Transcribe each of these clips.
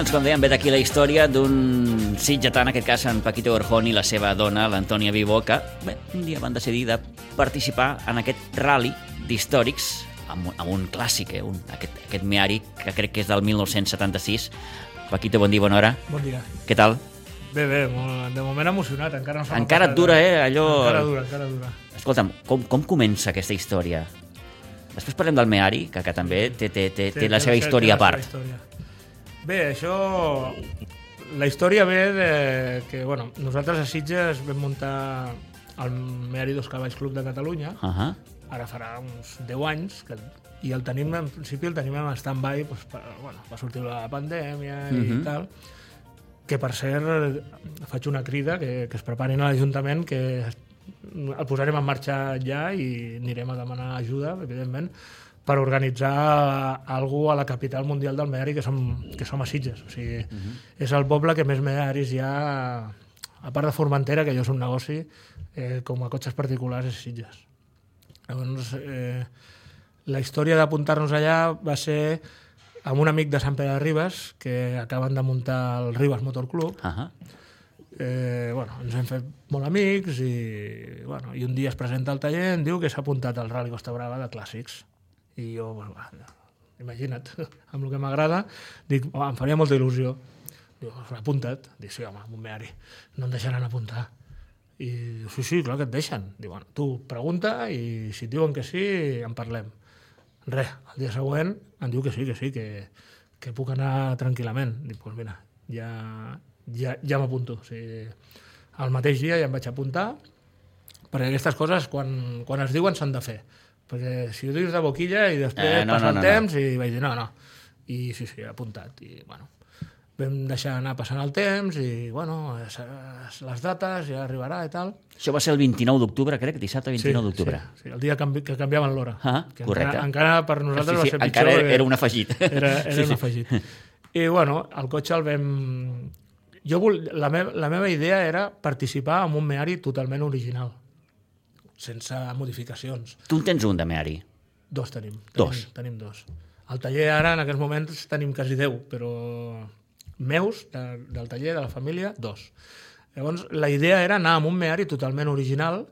Doncs com dèiem, ve d'aquí la història d'un sitgetà, en aquest cas en Paquito Orjón i la seva dona, l'Antònia Vivó, que bé, un dia van decidir de participar en aquest rally d'històrics amb, amb un clàssic, eh? un, aquest, aquest meari que crec que és del 1976. Paquito, bon dia, bona hora. Bon dia. Què tal? Bé, bé, de moment emocionat, encara no Encara et dura, eh, allò- Encara dura, encara dura. Escolta'm, com, com comença aquesta història? Després parlem del meari, que, que també té, té, té, té la seva història a té part. història. Bé, això... La història ve de que, bueno, nosaltres a Sitges vam muntar el Meari dos Cavalls Club de Catalunya, Uh -huh. ara farà uns 10 anys, que, i el tenim, en principi el tenim en stand-by, doncs, per, bueno, va sortir la pandèmia i Mhm. tal, que per cert faig una crida que, que es preparin a l'Ajuntament que el posarem en marxa ja i anirem a demanar ajuda, evidentment, per organitzar algú a la capital mundial del Meari, que som, que som a Sitges. O sigui, És el poble que més Mearis hi ha, a part de Formentera, que allò és un negoci, eh, com a cotxes particulars és Sitges. Llavors, eh, la història d'apuntar-nos allà va ser amb un amic de Sant Pere de Ribes, que acaben de muntar el Ribes Motor Club, Uh -huh. eh, bueno, ens hem fet molt amics i, bueno, i un dia es presenta al taller em diu que s'ha apuntat al Rally Costa Brava de clàssics i jo, bueno, va, imagina't, amb el que m'agrada dic, oh, em faria molta il·lusió diu, s'ha apuntat? Dic, sí, home, meari no em deixaran apuntar i diu, sí, sí, clar que et deixen diu, bueno, tu pregunta i si et diuen que sí en parlem res, el dia següent em diu que sí, que sí, que, que puc anar tranquil·lament. Dic, doncs mira, ja, ja, ja m'apunto. O sigui, el mateix dia ja em vaig apuntar, perquè aquestes coses, quan, quan es diuen, s'han de fer. Perquè si ho dius de boquilla i després Eh, no, no, passa no, el no, temps i vaig dir no, no. I sí, sí, apuntat. I, bueno, vam deixar anar passant el temps i, bueno, es, es, les dates ja arribarà i tal. Això va ser el 29 d'octubre, crec, dissabte 29 d'octubre. Sí, sí, el dia canvi, que canviaven l'hora. Ah, que correcte. Encara, encara per nosaltres Sí, sí, va ser pitjor. encara era- era un afegit. Era, era Sí, un sí. afegit. I, bueno, el cotxe el vam... Jo vol... la, me... la meva idea era participar en un meari totalment original, sense modificacions. Tu en tens un de meari. Dos tenim. Dos. Tenim, tenim dos. Al taller ara, en aquests moments, tenim quasi 10, però meus, de, del taller, de la família, dos. Llavors, la idea era anar amb un meari totalment original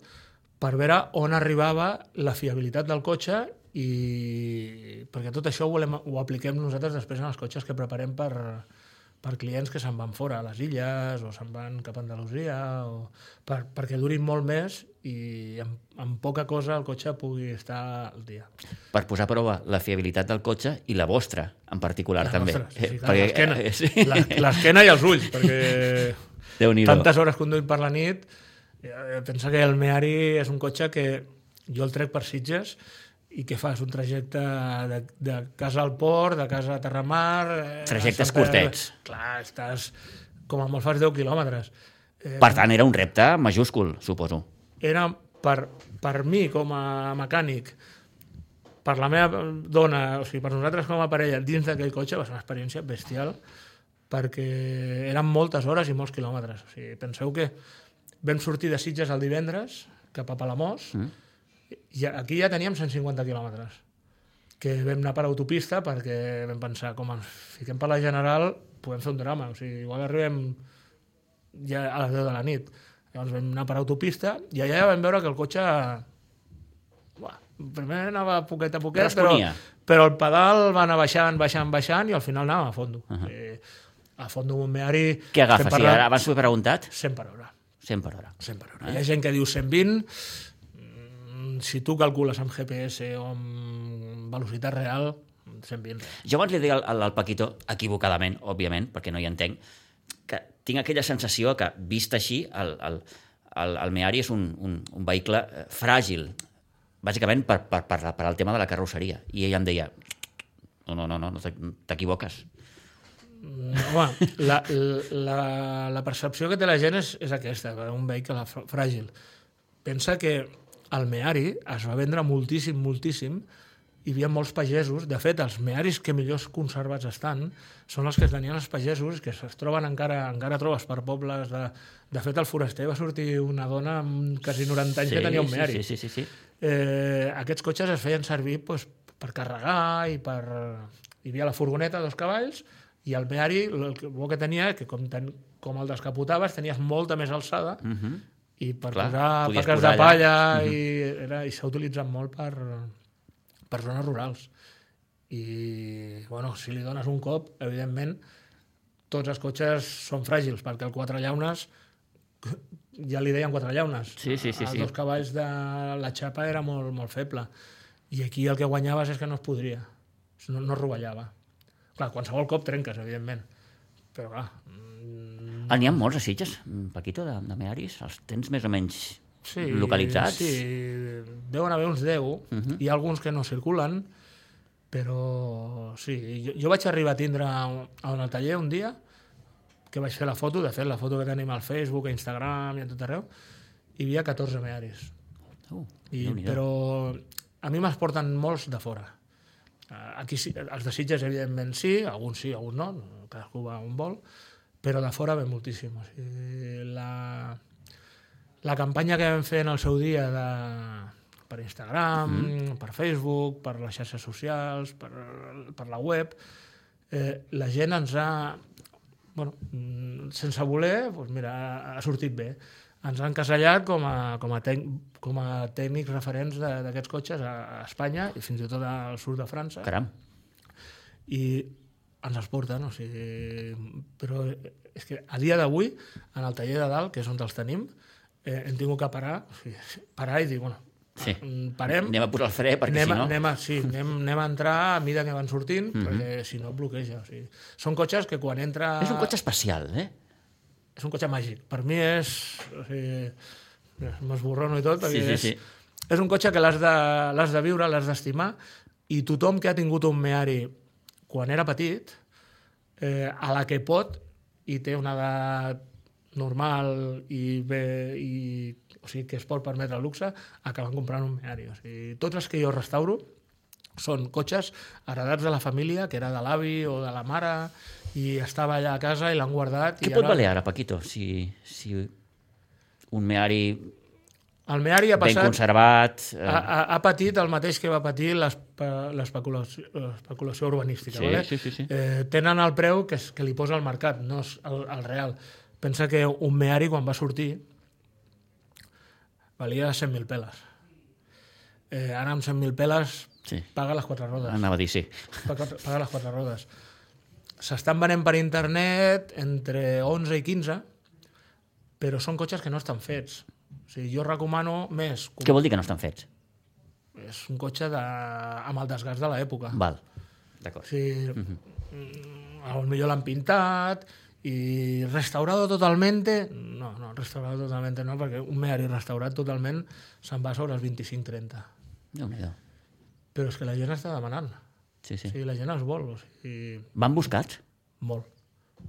per veure on arribava la fiabilitat del cotxe i perquè tot això ho, volem, ho apliquem nosaltres després en els cotxes que preparem per, per clients que se'n van fora a les illes o se'n van cap a Andalusia o per, perquè durin molt més i amb, amb poca cosa el cotxe pugui estar al dia. Per posar a prova la fiabilitat del cotxe i la vostra, en particular, La també. nostra, sí, sí, Eh, clar, l'esquena. eh, L'esquena i els ulls, perquè tantes hores conduint per la nit, eh, pensa que el Meari és un cotxe que jo el trec per Sitges i que fas un trajecte de, de casa al port, de casa a Terramar... eh, Trajectes Pere- curtets. Clar, estàs... Com a molt fas 10 quilòmetres. Per tant, era un repte majúscul, suposo. Era per, per mi com a mecànic, per la meva dona, o sigui, per nosaltres com a parella, dins d'aquell cotxe va ser una experiència bestial perquè eren moltes hores i molts quilòmetres. O sigui, penseu que vam sortir de Sitges el divendres cap a Palamós mm. i aquí ja teníem 150 quilòmetres que vam anar per autopista perquè vam pensar, com ens fiquem per la General, podem fer un drama. O sigui, igual arribem ja a les 10 de la nit. Llavors vam anar per autopista i allà ja vam veure que el cotxe... Buah, primer anava poquet a poquet, però, Responia. però el pedal va anar baixant, baixant, baixant i al final anava a fondo. Uh -huh. eh, a fondo amb un Meari... Què agafes? Sí, parlant ara, abans t'ho he preguntat. 100 per hora. 100 per hora. 100 per hora. Hi ha gent que diu 120, mm, si tu calcules amb GPS o amb velocitat real, 120. Jo abans li deia al, al, al Paquito, equivocadament, òbviament, perquè no hi entenc, que tinc aquella sensació que, vist així, el, el, el, el Meari és un, un, un vehicle eh, fràgil, bàsicament per, per, per, per al tema de la carrosseria. I ell em deia, no, no, no, no, no t'equivoques. Mm, Home, la, la, la percepció que té la gent és, és aquesta, un vehicle fr- fràgil. Pensa que el Meari es va vendre moltíssim, moltíssim, hi havia molts pagesos. De fet, els mearis que millors conservats estan són els que tenien els pagesos, que es troben encara, encara trobes per pobles. De, de fet, al Foraster va sortir una dona amb quasi 90 anys que tenia un meari. Sí, sí, sí, sí. Eh, aquests cotxes es feien servir pues, per carregar i per... Hi havia la furgoneta, dos cavalls, I el Meari, el que, bo que tenia, que com, ten, com el descapotaves, tenies molta més alçada, Uh -huh. i per Clar, posar paques posar de allà. palla Mhm. i, era, i s'ha utilitzat molt per, per zones rurals. I bueno, si li dones un cop evidentment tots els cotxes són fràgils perquè el quatre llaunes ja li deien quatre llaunes. Sí, sí, sí, els sí. dos cavalls de la xapa era molt, molt feble. I aquí el que guanyaves és que no es podria. No, no es rovellava. Clar, qualsevol cop trenques, evidentment. Però clar, mm, Ah, N'hi ha molts a Sitges, Paquito, de, de Mearis? Els tens més o menys sí, localitzats? Sí, deuen haver uns 10. Uh. -huh. Hi ha alguns que no circulen, però sí. Jo, jo vaig arribar a tindre en el taller un dia que vaig fer la foto, de fet la foto que tenim al Facebook, a Instagram i a tot arreu, hi havia 14 mearis. Uh, I, però a mi m'exporten molts de fora. Aquí sí, els de Sitges, evidentment, sí, alguns sí, alguns no, cadascú va on vol, però de fora ve moltíssim. O sigui, la, la campanya que vam fer en el seu dia de, per Instagram, mm per Facebook, per les xarxes socials, per, per la web, eh, la gent ens ha... Bueno, sense voler, doncs mira, ha, sortit bé. Ens han casellat com a, com a, tec, com a tècnics referents d'aquests cotxes a, a Espanya i fins i tot al sud de França Caram. i ens els porten, o sigui, però és que a dia d'avui, en el taller de dalt, que és on els tenim, eh, hem tingut que parar, parar i dir, bueno, Sí. mm, parem, Anem a posar el fre, perquè anem, si no... anem, a, sí, anem, anem a entrar a mida que van sortint, Mhm. perquè si no bloqueja. O sigui, són cotxes que quan entra... És un cotxe especial, eh? és un cotxe màgic. Per mi és... O sigui, m'esborrono i tot, perquè Sí, sí, és, sí. és un cotxe que l'has de, de viure, l'has d'estimar, i tothom que ha tingut un Meari quan era petit, eh, a la que pot, i té una edat normal i bé, i, o sigui, que es pot permetre el luxe, acaben comprant un Meari. O sigui, tots els que jo restauro són cotxes heredats de la família, que era de l'avi o de la mare, i estava allà a casa i l'han guardat. Què i pot ara... valer ara, Paquito, si, si un Meari El Meari ha ben passat... conservat... Eh, Ha, ha, ha patit el mateix que va patir l'espe- l'especulació urbanística. Sí, vale? sí, sí, sí. Eh, tenen el preu que, es, que li posa el mercat, no el, el real. Pensa que un Meari, quan va sortir, valia 100.000 peles. Eh, ara amb 100.000 peles sí, paga les quatre rodes. anava a dir sí. Paga, paga les quatre rodes. S'estan venent per internet entre 11 i 15, però són cotxes que no estan fets. O sigui, jo recomano més Què vol dir que no estan fets? és un cotxe de, amb el desgast de l'època. Val, d'acord. O sigui, mm, a lo millor l'han pintat i restaurado totalmente... No, no, restaurado totalmente no, perquè un Meari restaurat totalment se'n va sobre els 25-30. Déu-n'hi-do. Però és que la gent està demanant. Sí, O sí. sigui, la gent els vol. O sigui, Van buscats? molt,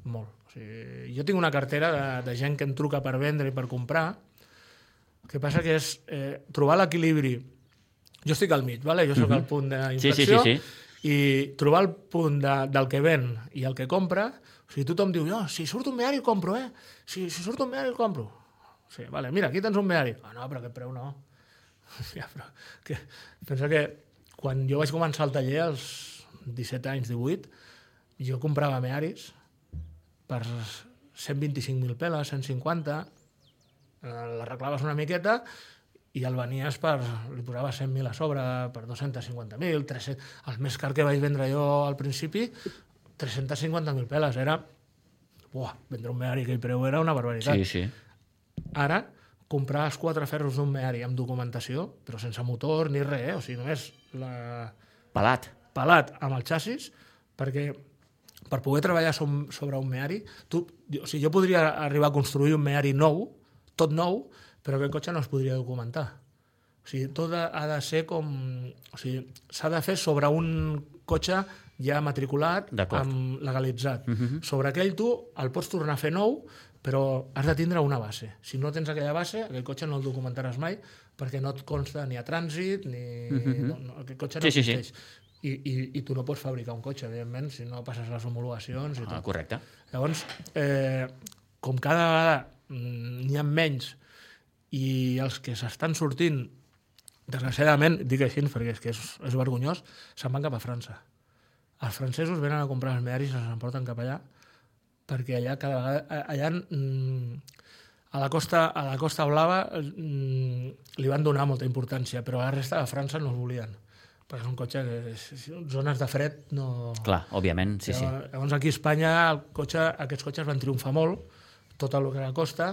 molt. O sigui, jo tinc una cartera de, de gent que em truca per vendre i per comprar. El que passa que és eh, trobar l'equilibri. Jo estic al mig, vale? jo sóc al punt d'inflexió, Mhm. Sí, sí, sí, i trobar el punt de, del que ven i el que compra, o sigui, tothom diu, no, si surt un Meari el compro, eh? Si, si surt un Meari el compro. Sí, vale, mira, aquí tens un Meari. Ah, no, però aquest preu no. Ja, però que, pensa que quan jo vaig començar el taller, als 17 anys, 18, jo comprava Mearis per 125.000 peles, 150, eh, l'arreglaves una miqueta i el venies per... li posaves 100.000 a sobre per 250.000, 300... El més car que vaig vendre jo al principi, 350.000 peles, era... Buah, vendre un Meari aquell preu era una barbaritat. Sí, sí. Ara, comprar els quatre ferros d'un Meari amb documentació, però sense motor ni res, eh? o sigui, només la... Pelat. pelat amb el xassis, perquè per poder treballar sobre un Meari, tu, o sigui, jo podria arribar a construir un Meari nou, tot nou, però aquest cotxe no es podria documentar. O sigui, tot ha de ser com... O sigui, s'ha de fer sobre un cotxe ja matriculat, amb legalitzat. Uh -huh. Sobre aquell tu el pots tornar a fer nou, però has de tindre una base. Si no tens aquella base, aquell cotxe no el documentaràs mai perquè no et consta ni a trànsit, ni... Uh -huh. no, no, aquest cotxe no Sí, sí, sí. existeix. I, i, I tu no pots fabricar un cotxe, evidentment, si no passes les homologacions i Ah, tot. correcte. Llavors, eh, com cada vegada mm, n'hi ha menys i els que s'estan sortint, desgraciadament, dic així perquè és que és, és vergonyós, se'n van cap a França. els francesos venen a comprar els mearis i se'ls emporten cap allà perquè allà cada vegada... Allà mm, a la costa, a la costa blava mm, li van donar molta importància, però a la resta de França no els volien perquè és un cotxe que zones de fred no... Clar, òbviament, sí, sí. Llavors, llavors aquí a Espanya el cotxe, aquests cotxes van triomfar molt, tot el que era la costa,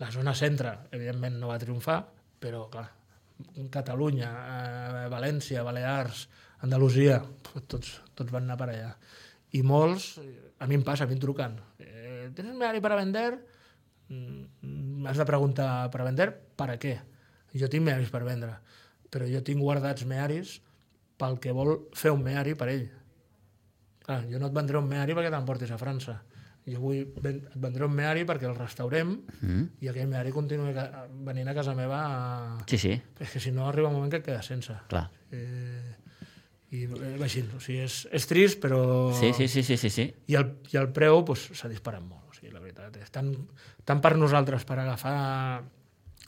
la zona centre, evidentment, no va triomfar, però, clar, Catalunya, eh, València, Balears, Andalusia, tots, tots van anar per allà. I molts, a mi em passa, a mi em truquen, eh, ¿tienes Meari para vender? Mm, M'has de preguntar, ¿para vender? ¿Para què? Jo tinc mearis per vendre, però jo tinc guardats mearis pel que vol fer un meari per ell. Clar, jo no et vendré un meari perquè t'emportis a França. Jo vull, ven- et vendré un meari perquè el restaurem Mm. i aquell meari continuï ca- venint a casa meva. A... Sí, sí, És que si no arriba un moment que et queda sense. clar. Eh, I eh, així, o sigui, és, és trist, però... Sí, sí, sí, sí, sí, sí. I el, i el preu s'ha disparat molt, o sigui, la veritat. És tant, tant per nosaltres per agafar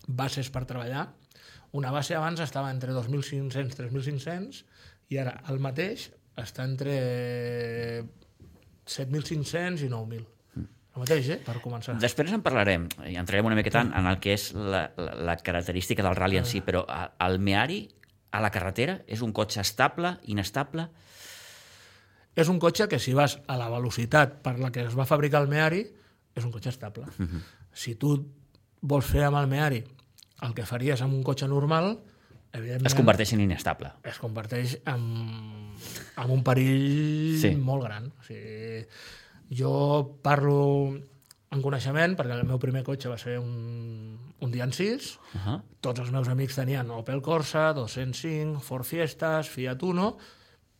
bases per treballar. Una base abans estava entre 2.500 i 3.500 i ara el mateix està entre 7.500 i 9.000. El mateix, eh? Per començar. Després en parlarem, i entrarem una miqueta en el que és la, la, la característica del rally en si, però a- el Meari a la carretera és un cotxe estable, inestable? És un cotxe que si vas a la velocitat per la que es va fabricar el Meari, és un cotxe estable. Uh -huh. Si tu vols fer amb el Meari el que faries amb un cotxe normal. Es converteix en inestable. es converteix en, en un perill Sí. sí. molt gran. O sigui, jo parlo en coneixement, perquè el meu primer cotxe va ser un, un Dian 6, Uh -huh. tots els meus amics tenien Opel Corsa, 205, Ford Fiestas, Fiat Uno,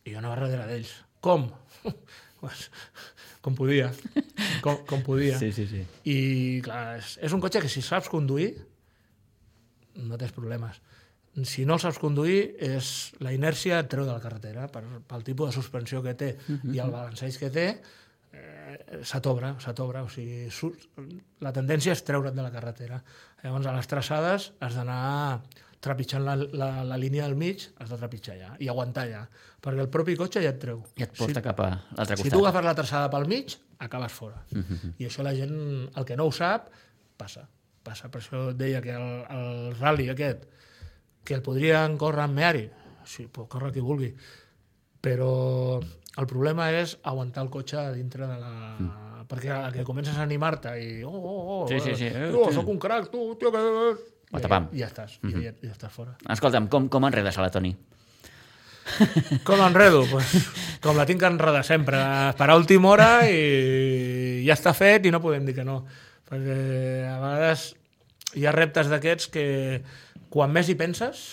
i jo anava darrere d'ells. Com? pues, com podia. Com, com podia. sí, sí. I, clar, és, és un cotxe que si saps conduir, no tens problemes. Si no el saps conduir, és la inèrcia et treu de la carretera per, pel tipus de suspensió que té i el balanceig que té, eh, s'atobra, s'atobra. O sigui, surt, la tendència és treure't de la carretera. Llavors, a les traçades has d'anar trepitjant la, la, la línia del mig, has de trepitjar allà i aguantar allà, perquè el propi cotxe ja et treu. I et porta cap a l'altre Si costat. tu agafes la traçada pel mig, acabes fora. Uh -huh. I això la gent, el que no ho sap, passa. passa. Per això deia que el, el rally aquest, que el podrien córrer amb Meari, sí, pot córrer qui vulgui, però el problema és aguantar el cotxe dintre de la... Mm. Perquè a que comences a animar-te i... Oh, oh, oh, Sí, sí, sí. Eh, tu, tio. soc un crac, tu, tio, que... I ja estàs, mm -hmm. ja, ja, estàs fora. Escolta'm, com, com enredes a la Toni? Com l'enredo? Pues, com la tinc que enredar sempre. Esperar a última hora i ja està fet i no podem dir que no. Perquè a vegades hi ha reptes d'aquests que quan més hi penses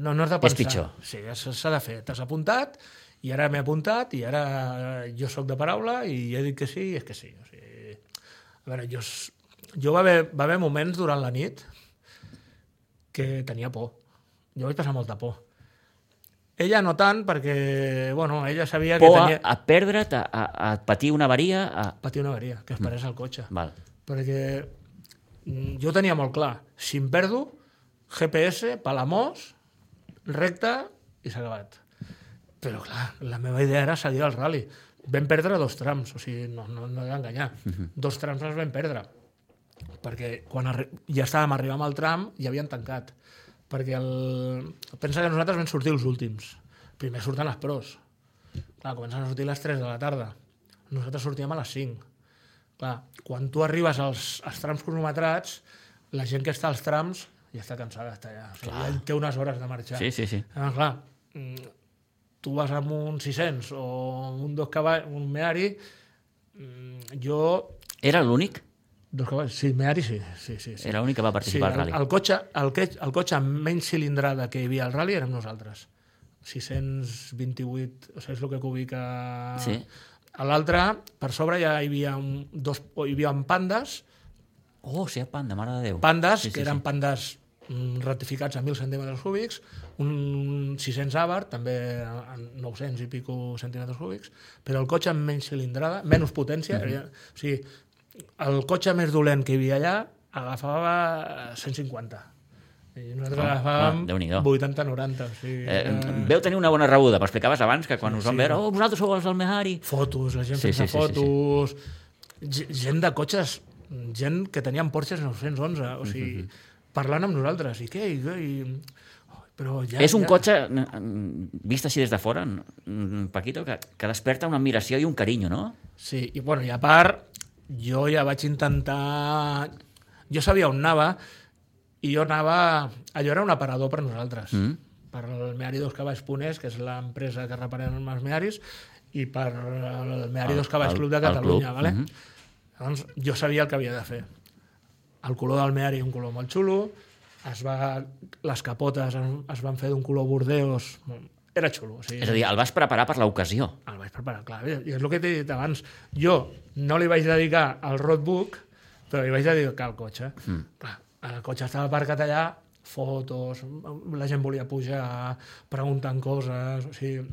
no, no has de És pensar. pitjor. Sí, s'ha de fer. T'has apuntat i ara m'he apuntat i ara jo sóc de paraula i he dit que sí i és que sí. O sigui, a veure, jo, jo va haver, va haver moments durant la nit que tenia por. Jo vaig passar molta por. Ella no tant, perquè, bueno, ella sabia que Por a, tenia... a perdre't, a, a, a patir una avaria... A... Patir una avaria, que es parés al cotxe. Val. Perquè mm, jo tenia molt clar, si em perdo, GPS, Palamós, recte i s'ha acabat. Però, clar, la meva idea era seguir el rally. Vam perdre dos trams, o sigui, no, no, no he d'enganyar. Dos trams els vam perdre. Perquè quan ja estàvem arribant al tram, ja havien tancat. Perquè el... pensa que nosaltres vam sortir els últims. Primer surten les pros. Clar, comencen a sortir a les 3 de la tarda. Nosaltres sortíem a les 5. Clar, quan tu arribes als, als trams cronometrats, la gent que està als trams ja està cansada d'estar allà. O sigui, Clar. ja té unes hores de marxar. Sí, sí, sí. Llavors, clar, mm, tu vas amb un 600 o un dos cavalls, un Meari, mm, jo... Era l'únic? Dos cavalls, sí, Meari sí, sí, sí. sí. Era l'únic que va participar sí, al rally. El, el, cotxe, el, que, el cotxe amb menys cilindrada que hi havia al rally érem nosaltres. 628, o sigui, és el que cubica... Sí. A l'altre, per sobre ja hi havia, un, dos, hi havia pandes, Oh, sí, panda, mare de Déu. pandes, Sí, sí, que eren sí. pandes ratificats a 1.000 centímetres cúbics, un 600 Abarth, també a 900 i pico centímetres cúbics, però el cotxe amb menys cilindrada, menys potència, Mhm. mm -hmm. o sigui, el cotxe més dolent que hi havia allà agafava 150. I nosaltres Ah, agafàvem ah, Déu-n'hi-do. 80-90. O sigui, Eh, era- veu tenir una bona rebuda, m'explicaves abans que quan us van sí. veure, oh, vosaltres sou els del Mehari. fotos, la gent Sí, sí, sí, fent sí, fotos, sí, gent de cotxes, gent que tenien Porsches 911, o sigui, parlant amb nosaltres, i què, i què, i... Oh, Però ja, és un ja... cotxe, mm, vist així des de fora, mm, Paquito, que, que desperta una admiració i un carinyo, no? Sí, i, bueno, i a part, jo ja vaig intentar... Jo sabia on anava, i jo anava... Allò era un aparador per nosaltres. Mm. Per el Meari dos Cavalls Punès, que és l'empresa que reparem els Mearis, i per el Meari El- dos Cavalls Club de Catalunya. club, vale? mhm. Llavors, jo sabia el que havia de fer. El color del Meari, un color molt xulo, es va, les capotes es, van fer d'un color bordeus, era xulo. O sigui, És a dir, el vas preparar per l'ocasió. el vaig preparar, clar. I és el que t'he dit abans. Jo no li vaig dedicar al roadbook, però li vaig dedicar al cotxe. Mm. Clar, el cotxe estava aparcat allà, fotos, la gent volia pujar, preguntant coses... O sigui,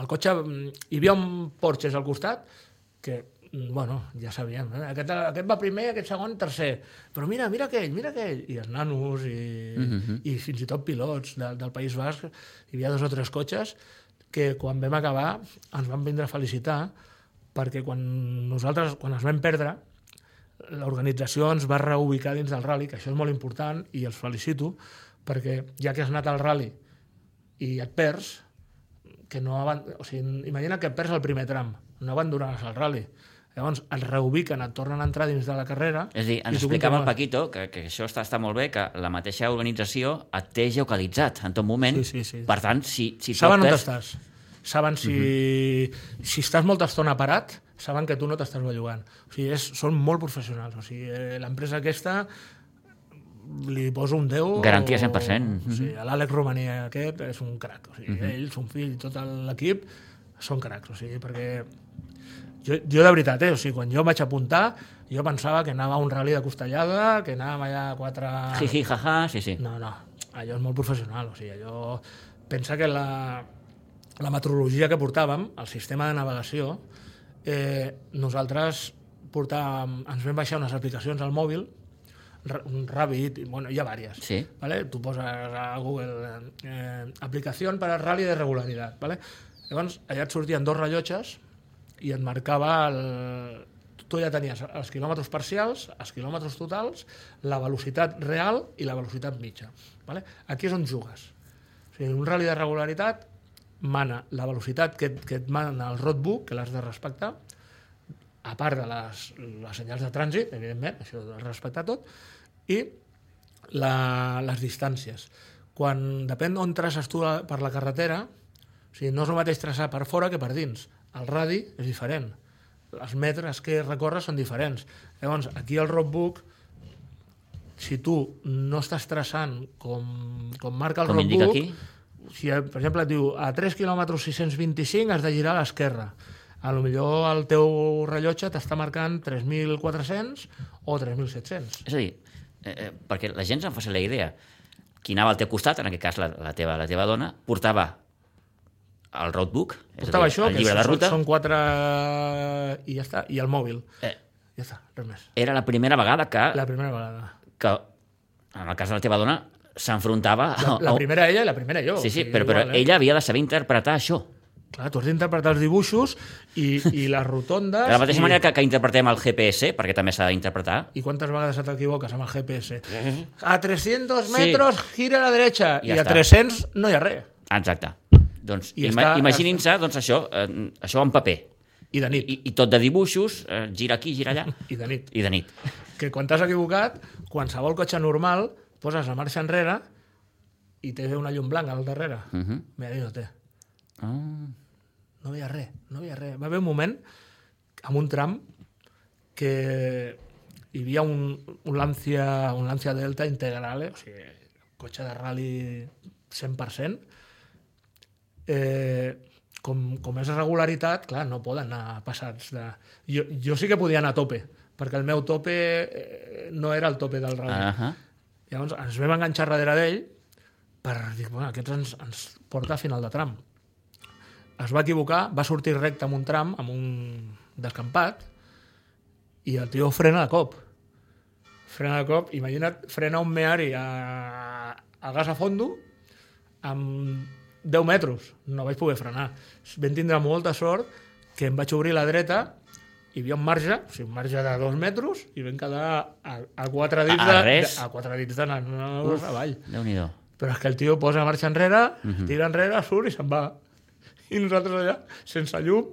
el cotxe... mm, Hi havia un Porsche al costat que, bueno, ja sabíem. Eh? Aquest, aquest va primer, aquest segon, tercer. Però mira, mira aquell, mira aquell. I els nanos i, mm -hmm. i fins i tot pilots de, del País Basc. Hi havia dos o tres cotxes que quan vam acabar ens van vindre a felicitar perquè quan nosaltres, quan es vam perdre, l'organització ens va reubicar dins del rally, que això és molt important i els felicito, perquè ja que has anat al rally i et perds, que no aban... o sigui, imagina que perds el primer tram, no abandonaràs el rally. Llavors et reubiquen, et tornen a entrar dins de la carrera... És a dir, ens explicava el. Paquito que, que això està, està molt bé, que la mateixa organització et té geocalitzat en tot moment. Sí, sí, sí. Per tant, si, si Saben et on estàs. Saben si, si estàs molta estona parat, saben que tu no t'estàs bellugant. O sigui, és, són molt professionals. O sigui, eh, l'empresa aquesta li poso un 10... Garantia o- 100%. O sigui, l'Àlex Romaní aquest és un crac. O sigui, ell, son fill tot l'equip són cracs. O sigui, perquè jo, jo de veritat, eh? o sigui, quan jo vaig apuntar, jo pensava que anava a un rally de costellada, que anàvem allà a quatre... Jiji, jaja, sí, sí. No, no, allò és molt professional. O sigui, allò... Pensa que la, la metrologia que portàvem, el sistema de navegació, eh, nosaltres portàvem, ens vam baixar unes aplicacions al mòbil, un Rabbit, i, bueno, hi ha diverses. Sí. ¿vale? Tu poses a Google eh, aplicació per al rally de regularitat. ¿vale? Llavors, allà et sortien dos rellotges i et marcava el... Tu ja tenies els quilòmetres parcials, els quilòmetres totals, la velocitat real i la velocitat mitja. ¿vale? Aquí és on jugues. O sigui, un rally de regularitat mana la velocitat que, et- que et mana el roadbook, que l'has de respectar, a part de les, les senyals de trànsit, evidentment, això has de respectar tot, i la, les distàncies. Quan depèn on traces tu per la carretera, o sigui, no és el mateix traçar per fora que per dins. El radi és diferent. Els metres que recorres són diferents. Llavors, aquí el roadbook, si tu no estàs traçant com, com marca el Com roadbook, aquí. si, per exemple, et diu a 3 km 625 has de girar a l'esquerra. A lo millor el teu rellotge t'està marcant 3.400 o 3.700. És a dir, eh, eh, perquè la gent se'n faci la idea. Qui anava al teu costat, en aquest cas la, la, teva, la teva dona, portava el roadbook, és Portava a dir, això, el llibre de ruta, són quatre i ja està, i el mòbil. eh, Ja està, res més. era la primera vegada que, La primera vegada. que en el cas de la teva dona, s'enfrontava... La, la a- primera ella i la primera jo. Sí, sí, O sigui, però, però igual, eh? ella havia de saber interpretar això. Clar, tu has d'interpretar els dibuixos i, i les rotondes... De la mateixa i, manera que, que interpretem el GPS, perquè també s'ha d'interpretar, I quantes vegades t'equivoques amb el GPS? A 300 Sí. metros, gira a la dreta. Ja I a està. 300 no hi ha res. exacte. Doncs I ima està- imaginin-se doncs, això, eh, això en paper. I de nit. I, I tot de dibuixos, eh, gira aquí, gira allà, I de nit. i de nit. que quan t'has equivocat, qualsevol cotxe normal, poses la marxa enrere i té una llum blanca al darrere. Uh -huh. Mira, no té. ah. No veia res, no veia res. Va haver un moment, amb un tram, que hi havia un, un, Lancia, un Lancia Delta Integrale, o sigui, cotxe de rally 100%, eh, com, com és regularitat, clar, no poden anar passats de... Jo, jo sí que podia anar a tope, perquè el meu tope eh, no era el tope del rally. Uh -huh. Llavors ens vam enganxar darrere d'ell per dir, bueno, aquest ens, ens porta a final de tram. Es va equivocar, va sortir recte amb un tram, amb un descampat, i el tio frena de cop. frena de cop, imagina't frena un meari a, a gas a fondo amb 10 metres, no vaig poder frenar. Vam tindre molta sort que em vaig obrir la dreta hi havia un marge, o sigui, un marge de dos metres, i vam quedar a, a quatre dits A- a de, a quatre dits d'anar avall. Déu-n'hi-do. Però és que el tio posa marxa enrere, Mhm. tira enrere, surt i se'n va. I nosaltres allà, sense llum...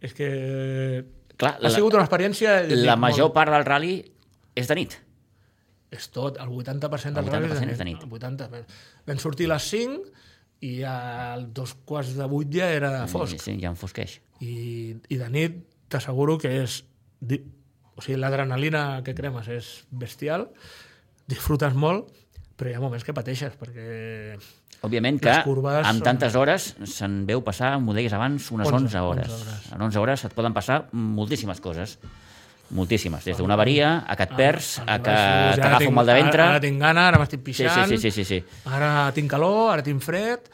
És que... Clar, ha sigut una experiència... et La major molt- part del rally és de nit. És tot, el 80% del 80% és és de nit. El 80. Vam sortir a les 5 i a dos quarts de vuit ja era fosc. Sí, ja em fosqueix. I, i de nit t'asseguro que és... O sigui, l'adrenalina que cremes és bestial, disfrutes molt, però hi ha moments que pateixes, perquè... Òbviament que curves amb són- tantes hores se'n veu passar, m'ho deies abans, unes 11, 11 hores. 11 hores. En 11 hores et poden passar moltíssimes coses. Moltíssimes. Des d'una avaria, a que et perds, a que t'agafa un mal de ventre... Ara, ara tinc gana, ara m'estic pixant, sí, sí, sí, sí, sí. ara tinc calor, ara tinc fred.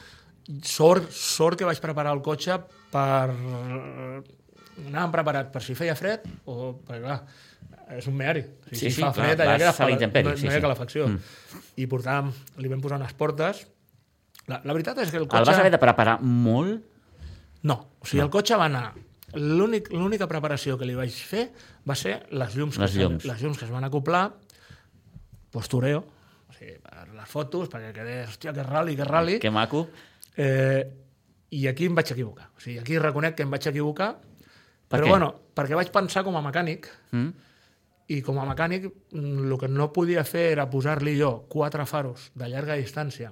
Sort, sort que vaig preparar el cotxe per... Anàvem preparat per si feia fred o... Perquè, clar, és un meari. O sigui, Sí, si sí, fa clar, fred, allà queda a la fala- intempèrie, no, sí, no hi sí. ha calefacció. Mm. I portàvem, li vam posar unes portes. La, la veritat és que el El cotxe... vas haver de preparar molt? No, o sigui, no. el cotxe va anar... l'únic- L'única preparació que li vaig fer va ser les llums, Les que, llums. les llums que es van acoplar, postureo, o sigui, per les fotos, perquè quedés, hòstia, que rally, que rally. Que maco. Eh, I aquí em vaig equivocar. O sigui, aquí reconec que em vaig equivocar, Per però què? bueno, perquè vaig pensar com a mecànic, Mm? i com a mecànic mm, el que no podia fer era posar-li jo quatre faros de llarga distància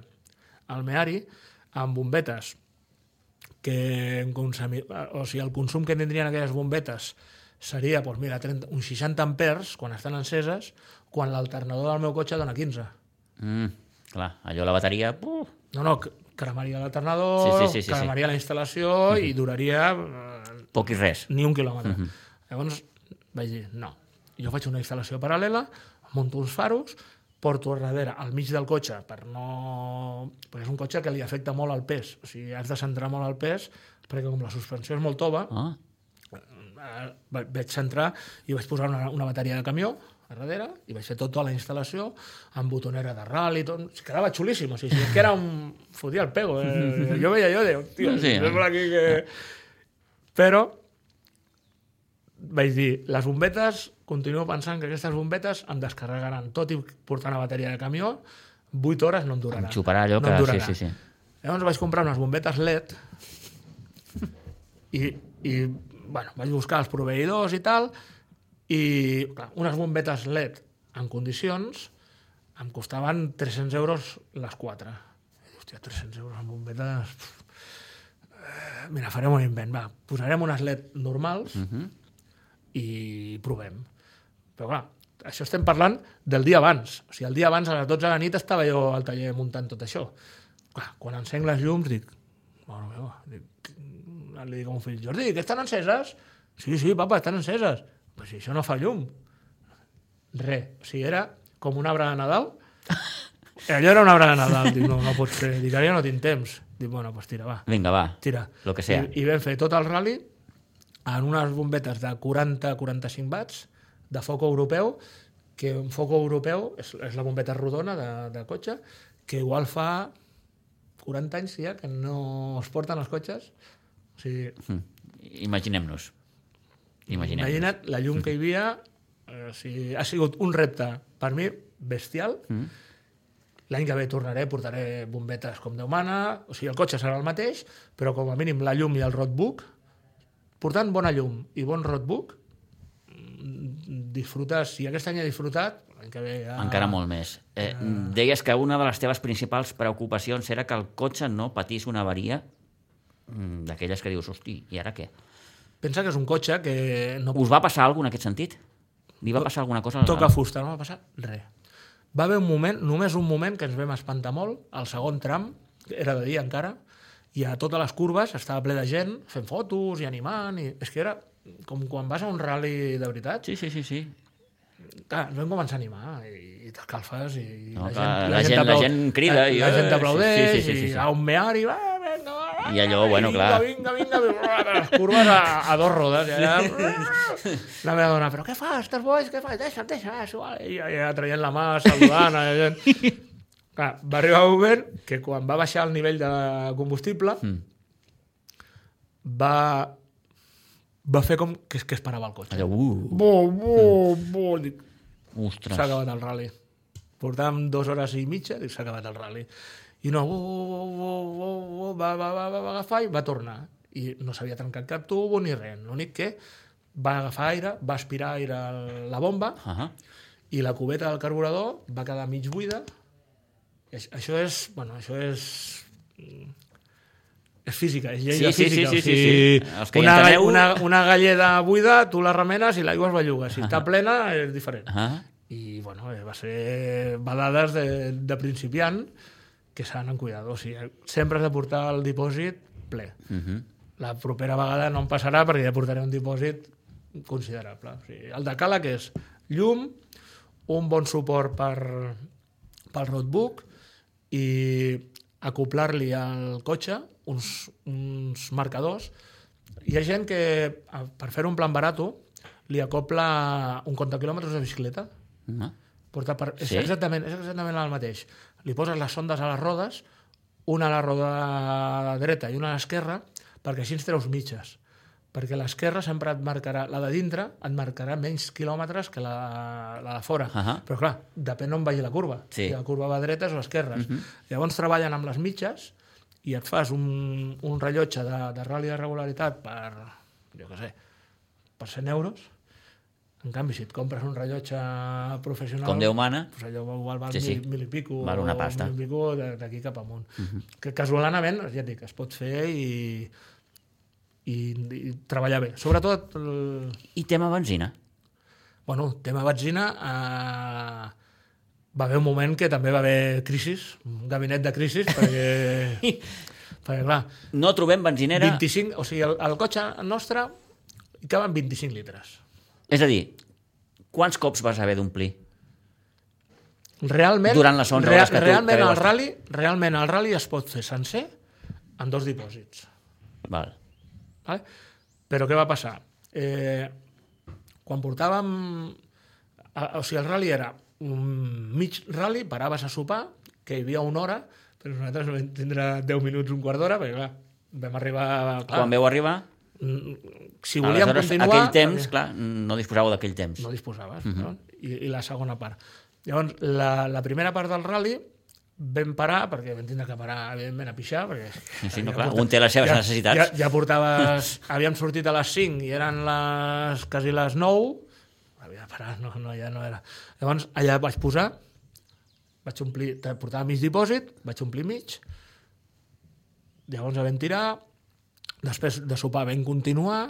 al Meari amb bombetes que en consumi... o sigui, el consum que tindrien aquelles bombetes seria doncs mira, 30, uns 60 amperes quan estan enceses, quan l'alternador del meu cotxe dona 15. Mm. Clar, allò la bateria... Uh, No, no, cremaria l'alternador, Sí, sí, sí, sí, sí. cremaria la instal·lació i duraria eh, poc i res. ni un quilòmetre. Llavors vaig dir, no, jo faig una instal·lació paral·lela, munto uns faros, porto a darrere al mig del cotxe per no... perquè és un cotxe que li afecta molt el pes, o sigui, has de centrar molt el pes perquè com la suspensió és molt tova, Ah, eh, va- vaig centrar i vaig posar una, una bateria de camió a darrere i vaig fer tota la instal·lació amb botonera de rally, tot, sigui, quedava xulíssim, o sigui, és que era un... fotia el pego, eh? jo veia jo, diu, tio, Sí. sí. sembla aquí que... Però vaig dir, les bombetes, continuo pensant que aquestes bombetes em descarregaran tot i portar una bateria de camió, 8 hores no em duraran. em xuparà allò no que... Sí, sí, sí. Llavors vaig comprar unes bombetes LED i, i bueno, vaig buscar els proveïdors i tal i clar, unes bombetes LED en condicions em costaven 300 euros les quatre. Hòstia, 300 euros en bombetes... Eh, Mira, farem un invent, va. Posarem unes LED normals Uh -huh. i provem. Però clar, això estem parlant del dia abans. O sigui, el dia abans, a les 12 de la nit, estava jo al taller muntant tot això. Clar, quan encenc les llums, dic, mare meva, dic, li dic a un fill, Jordi, que estan enceses? Sí, sí, papa, estan enceses. Però si això no fa llum. Res. O sigui, era com un arbre de Nadal. Allò era un arbre de Nadal. Dic, no, no pot ser. Dic, ara ja no tinc temps. Dic, bueno, pues tira, va Vinga, va. tira. Lo que sea. I, I vam fer tot el rally en unes bombetes de 40-45 watts de foc europeu, que un foc europeu és, és la bombeta rodona de, de cotxe, que igual fa 40 anys ja que no es porten els cotxes. O sigui, Mm. Imaginem-nos. Imaginem-nos. imagina't la llum que hi havia, eh, o sigui, ha sigut un repte per mi bestial. Mm. L'any que ve tornaré, portaré bombetes com Déu mana, o sigui, el cotxe serà el mateix, però com a mínim la llum i el roadbook, portant bona llum i bon roadbook, disfrutes, si aquest any he disfrutat, que ve ja... Encara molt més. Eh, deies que una de les teves principals preocupacions era que el cotxe no patís una avaria mm, d'aquelles que dius, hosti, i ara què? Pensa que és un cotxe que no Us va passar alguna en aquest sentit? Li va passar alguna cosa? toca fusta, no va passar res. Va haver un moment, només un moment, que ens vam espantar molt, al segon tram, que era de dia encara, i a totes les curves estava ple de gent fent fotos i animant, i és que era com quan vas a un rally de veritat, Sí, sí, sí, sí. clar, ens vam començar a animar i, i t'escalfes i No, la, clar, gent, la gent- la gent crida la, i, la gent eh, t'aplaudeix sí, sí, sí, sí, sí. i a un va, vinga, va, I allò, bueno, vinga, clar. Vinga, vinga, vinga, les curves a, a dos rodes. I allà, la meva dona, però què fas? Estàs boig? Què fas? Deixa'm, deixa'm, igual. I allà traient la mà, saludant. la gent. Clar, va arribar un moment que quan va baixar el nivell de combustible Mm. va, va fer com que, que es parava el cotxe. Allò, uh, Bo, bo, bo. Dic, ostres. s'ha acabat el rally. Portàvem dues hores i mitja i s'ha acabat el rally. I no, uh, uh, uh, uh, uh, va, va, va, va, va agafar i va tornar. I no s'havia trencat cap tubo ni res. L'únic que va agafar aire, va aspirar aire a la bomba Uh -huh. i la cubeta del carburador va quedar mig buida. I això- Això és, bueno, això és és física, és llei Sí, de sí, física. sí, o sí, sí, sigui, sí. Que hi una, enteneu- una, una galleda buida, tu la remenes i l'aigua es belluga. Si està plena, és diferent. Uh -huh. I, bueno, eh, va ser badades de, de principiant que s'han en cuidado. O sigui, sempre has de portar el dipòsit ple. Uh -huh. La propera vegada no em passarà perquè ja portaré un dipòsit considerable. O sigui, el de càleg és llum, un bon suport per, pel notebook i acoplar-li al cotxe uns, uns marcadors. Hi ha gent que, per fer un plan barato, li acopla un compte quilòmetres de bicicleta. Uh -huh. Porta per... és, Sí? exactament, és exactament el mateix. Li poses les sondes a les rodes, una a la roda dreta i una a l'esquerra, perquè així ens treus mitges. Perquè l'esquerra sempre et marcarà, la de dintre et marcarà menys quilòmetres que la, la de fora. Ahà. Però clar, depèn on vagi la curva. Sí. Si la curva va a dretes o a esquerres. Llavors treballen amb les mitges i et fas un, un rellotge de, de rally de regularitat per, jo què sé, per 100 euros. En canvi, si et compres un rellotge professional... Com Déu mana. Pues allò igual val Sí, sí. Mil, mil i pico. Val una pasta. Mil i pico d'aquí cap amunt. Uh -huh. Que casualament, ja et dic, es pot fer i, i, i treballar bé. Sobretot, el, I tema benzina. bueno, tema benzina, eh, va haver un moment que també va haver crisis, un gabinet de crisis, perquè, perquè clar, No trobem benzinera... 25, o sigui, el, el cotxe nostre hi caben 25 litres. És a dir, quants cops vas haver d'omplir? Realment, Durant les 11 hores que tu- realment, que el rally, realment el rally es pot fer sencer en dos dipòsits. Val. Vale? Però què va passar? Eh, quan portàvem... a- O sigui, el rally era mig rally, paraves a sopar, que hi havia una hora, però nosaltres vam tindre 10 minuts, un quart d'hora, perquè clar, vam arribar... Clar, Quan veu arribar, mm, si volíem aleshores, continuar... aquell temps, clar, no disposàveu d'aquell temps. no disposaves. Mhm. Uh -huh. no? I, I la segona part. Llavors, la, la primera part del rally vam parar, perquè vam tindre que parar, evidentment, a pixar, perquè... Sí, sí, no, clar, un té les seves ja, necessitats. Ja, ja portaves... havíem sortit a les 5 i eren les, quasi les 9, havia de parar, no, no, ja no era... Llavors, allà vaig posar, vaig omplir, portava mig dipòsit, vaig omplir mig, llavors vam tirar, després de sopar vam continuar,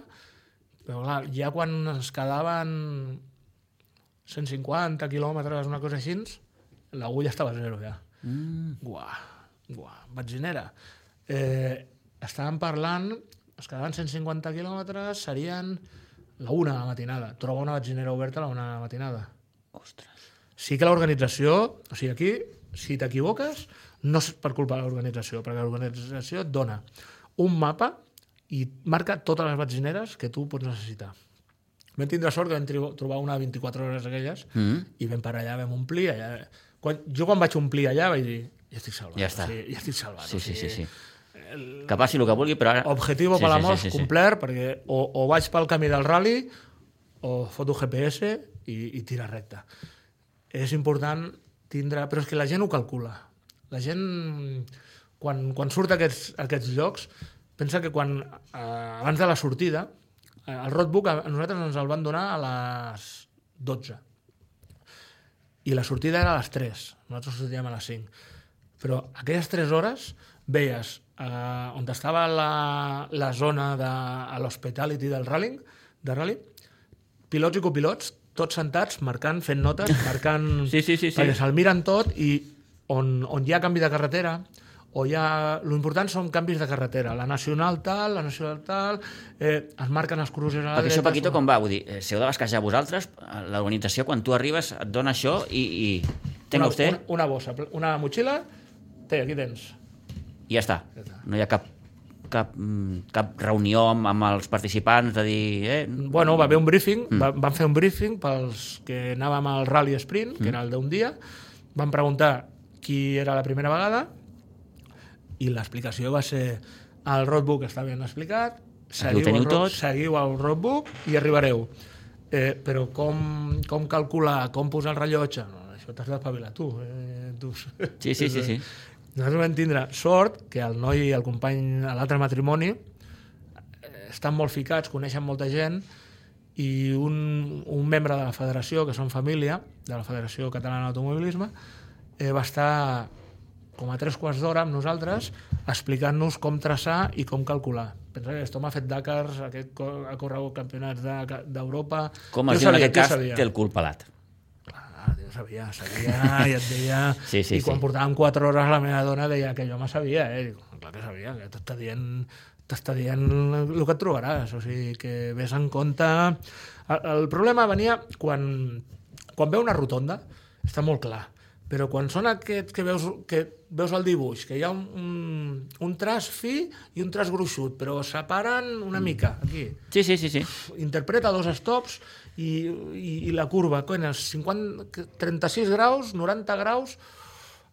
però clar, ja quan ens quedaven 150 quilòmetres, una cosa així, l'agulla estava a zero ja. Mm. Guà, guà, benzinera. Eh, estàvem parlant, es quedaven 150 quilòmetres, serien la una de la matinada. Troba una benzinera oberta a la una de la matinada. Ostres. Sí que l'organització, o sigui, aquí, si t'equivoques, no és per culpa de l'organització, perquè l'organització et dona un mapa i marca totes les benzineres que tu pots necessitar. Vam tindre sort que vam trobar una de 24 hores aquelles Mm. i vam parar allà, vam omplir allà. Quan, jo quan vaig omplir allà vaig dir, ja estic salvat. Ja està. O sigui, ja estic salvat. Sí, o sí, sí, sigui, sí. Que passi el que vulgui, però ara... Objetivo sí, per la sí, mort sí, sí, sí. complert, perquè o, o vaig pel camí del rally o foto GPS i, i tira recte. És important tindre... Però és que la gent ho calcula. La gent, quan, quan surt a aquests, a aquests llocs, pensa que quan, eh, abans de la sortida, eh, el roadbook a a nosaltres ens el van donar a les 12. I la sortida era a les 3. Nosaltres sortíem a les 5. Però aquelles 3 hores veies eh, on estava la, la zona de l'hospitality del rally, de rally, pilots i copilots, tots sentats, marcant, fent notes, marcant... Sí, sí, sí, sí. Perquè se'l miren tot i on, on hi ha canvi de carretera, o hi ha... L'important són canvis de carretera. La nacional tal, la nacional tal, eh, es marquen els cruces a la Perquè això, dreta, Paquito, són- com va? Vull dir, eh, si heu de basquejar vosaltres, eh, l'organització, quan tu arribes, et dona això i... i... Tenga una, una, una bossa, una motxilla, té, aquí tens. I ja està. No hi ha cap, cap, mm, cap reunió amb, amb els participants de dir... Eh, Bueno, va haver un briefing, mm. va, van fer un briefing pels que anàvem al Rally Sprint, que mm. era el d'un dia, van preguntar qui era la primera vegada i l'explicació va ser el roadbook està ben explicat, seguiu, el, tot. seguiu el roadbook i arribareu. Eh, però com, com calcular, com posar el rellotge, no, això t'has d'espavilar tu. Eh, tu. Sí, sí, sí, sí. Nosaltres vam tindre sort que el noi i el company a l'altre matrimoni eh, estan molt ficats, coneixen molta gent i un, un membre de la federació, que són família, de la Federació Catalana d'Automobilisme, eh, va estar com a tres quarts d'hora amb nosaltres explicant-nos com traçar i com calcular. Pensa que aquest home ha fet Dakars, aquest ha corregut campionats de- d'Europa... Com Jo es diu en sabia, aquest jo cas, sabia. té el cul pelat. Sabia, sabia, i et deia... Sí, sí, I quan sí. portàvem 4 hores la meva dona deia que jo me sabia, eh? Dic, clar que sabia, que t'està dient t'està dient el que et trobaràs, o sigui, que ves en compte... El, el problema venia quan, quan veu una rotonda, està molt clar, però quan són aquests que veus, que veus el dibuix, que hi ha un, un, un traç fi i un traç gruixut, però separen una mica, aquí Sí, sí, sí, sí. interpreta dos stops i, i, i la curva, coi, els 50, 36 graus, 90 graus,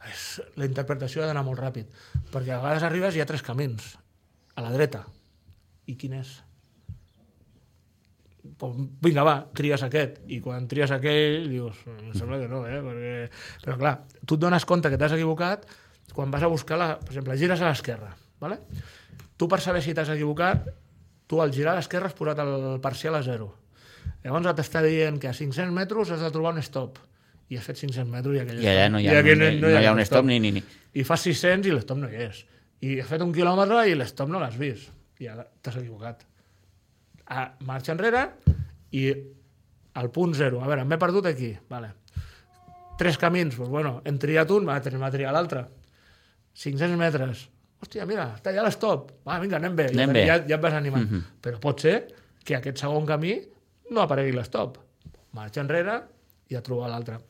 és, la interpretació ha d'anar molt ràpid, perquè a vegades arribes i hi ha tres camins, a la dreta. I quin és? Pues, vinga, va, tries aquest. I quan tries aquell, dius, em sembla que no, eh? Perquè... Però clar, tu et dones compte que t'has equivocat quan vas a buscar, la, per exemple, gires a l'esquerra, ¿vale? tu per saber si t'has equivocat, tu al girar a l'esquerra has posat el parcial a zero. Llavors t'està dient que a 500 metres has de trobar un stop. I has fet 500 metres i aquell I allà no hi ha, i aquell no, no, hi ha un aquest stop ni, ni, ni. I fas 600 i l'stop no hi és. I has fet un quilòmetre i l'stop no l'has vist. I ara t'has equivocat. A, marxa enrere i al punt zero. A veure, m'he perdut aquí. Vale. Tres camins, doncs bueno, hem triat un, va, va triar l'altre. 500 metres. Hòstia, mira, està allà l'stop. Va, vinga, anem bé. Anem ja, bé. Ja, ja et vas animant. Mhm. Però pot ser que aquest segon camí no aparegui l'stop. Marxa enrere i a trobar l'altre.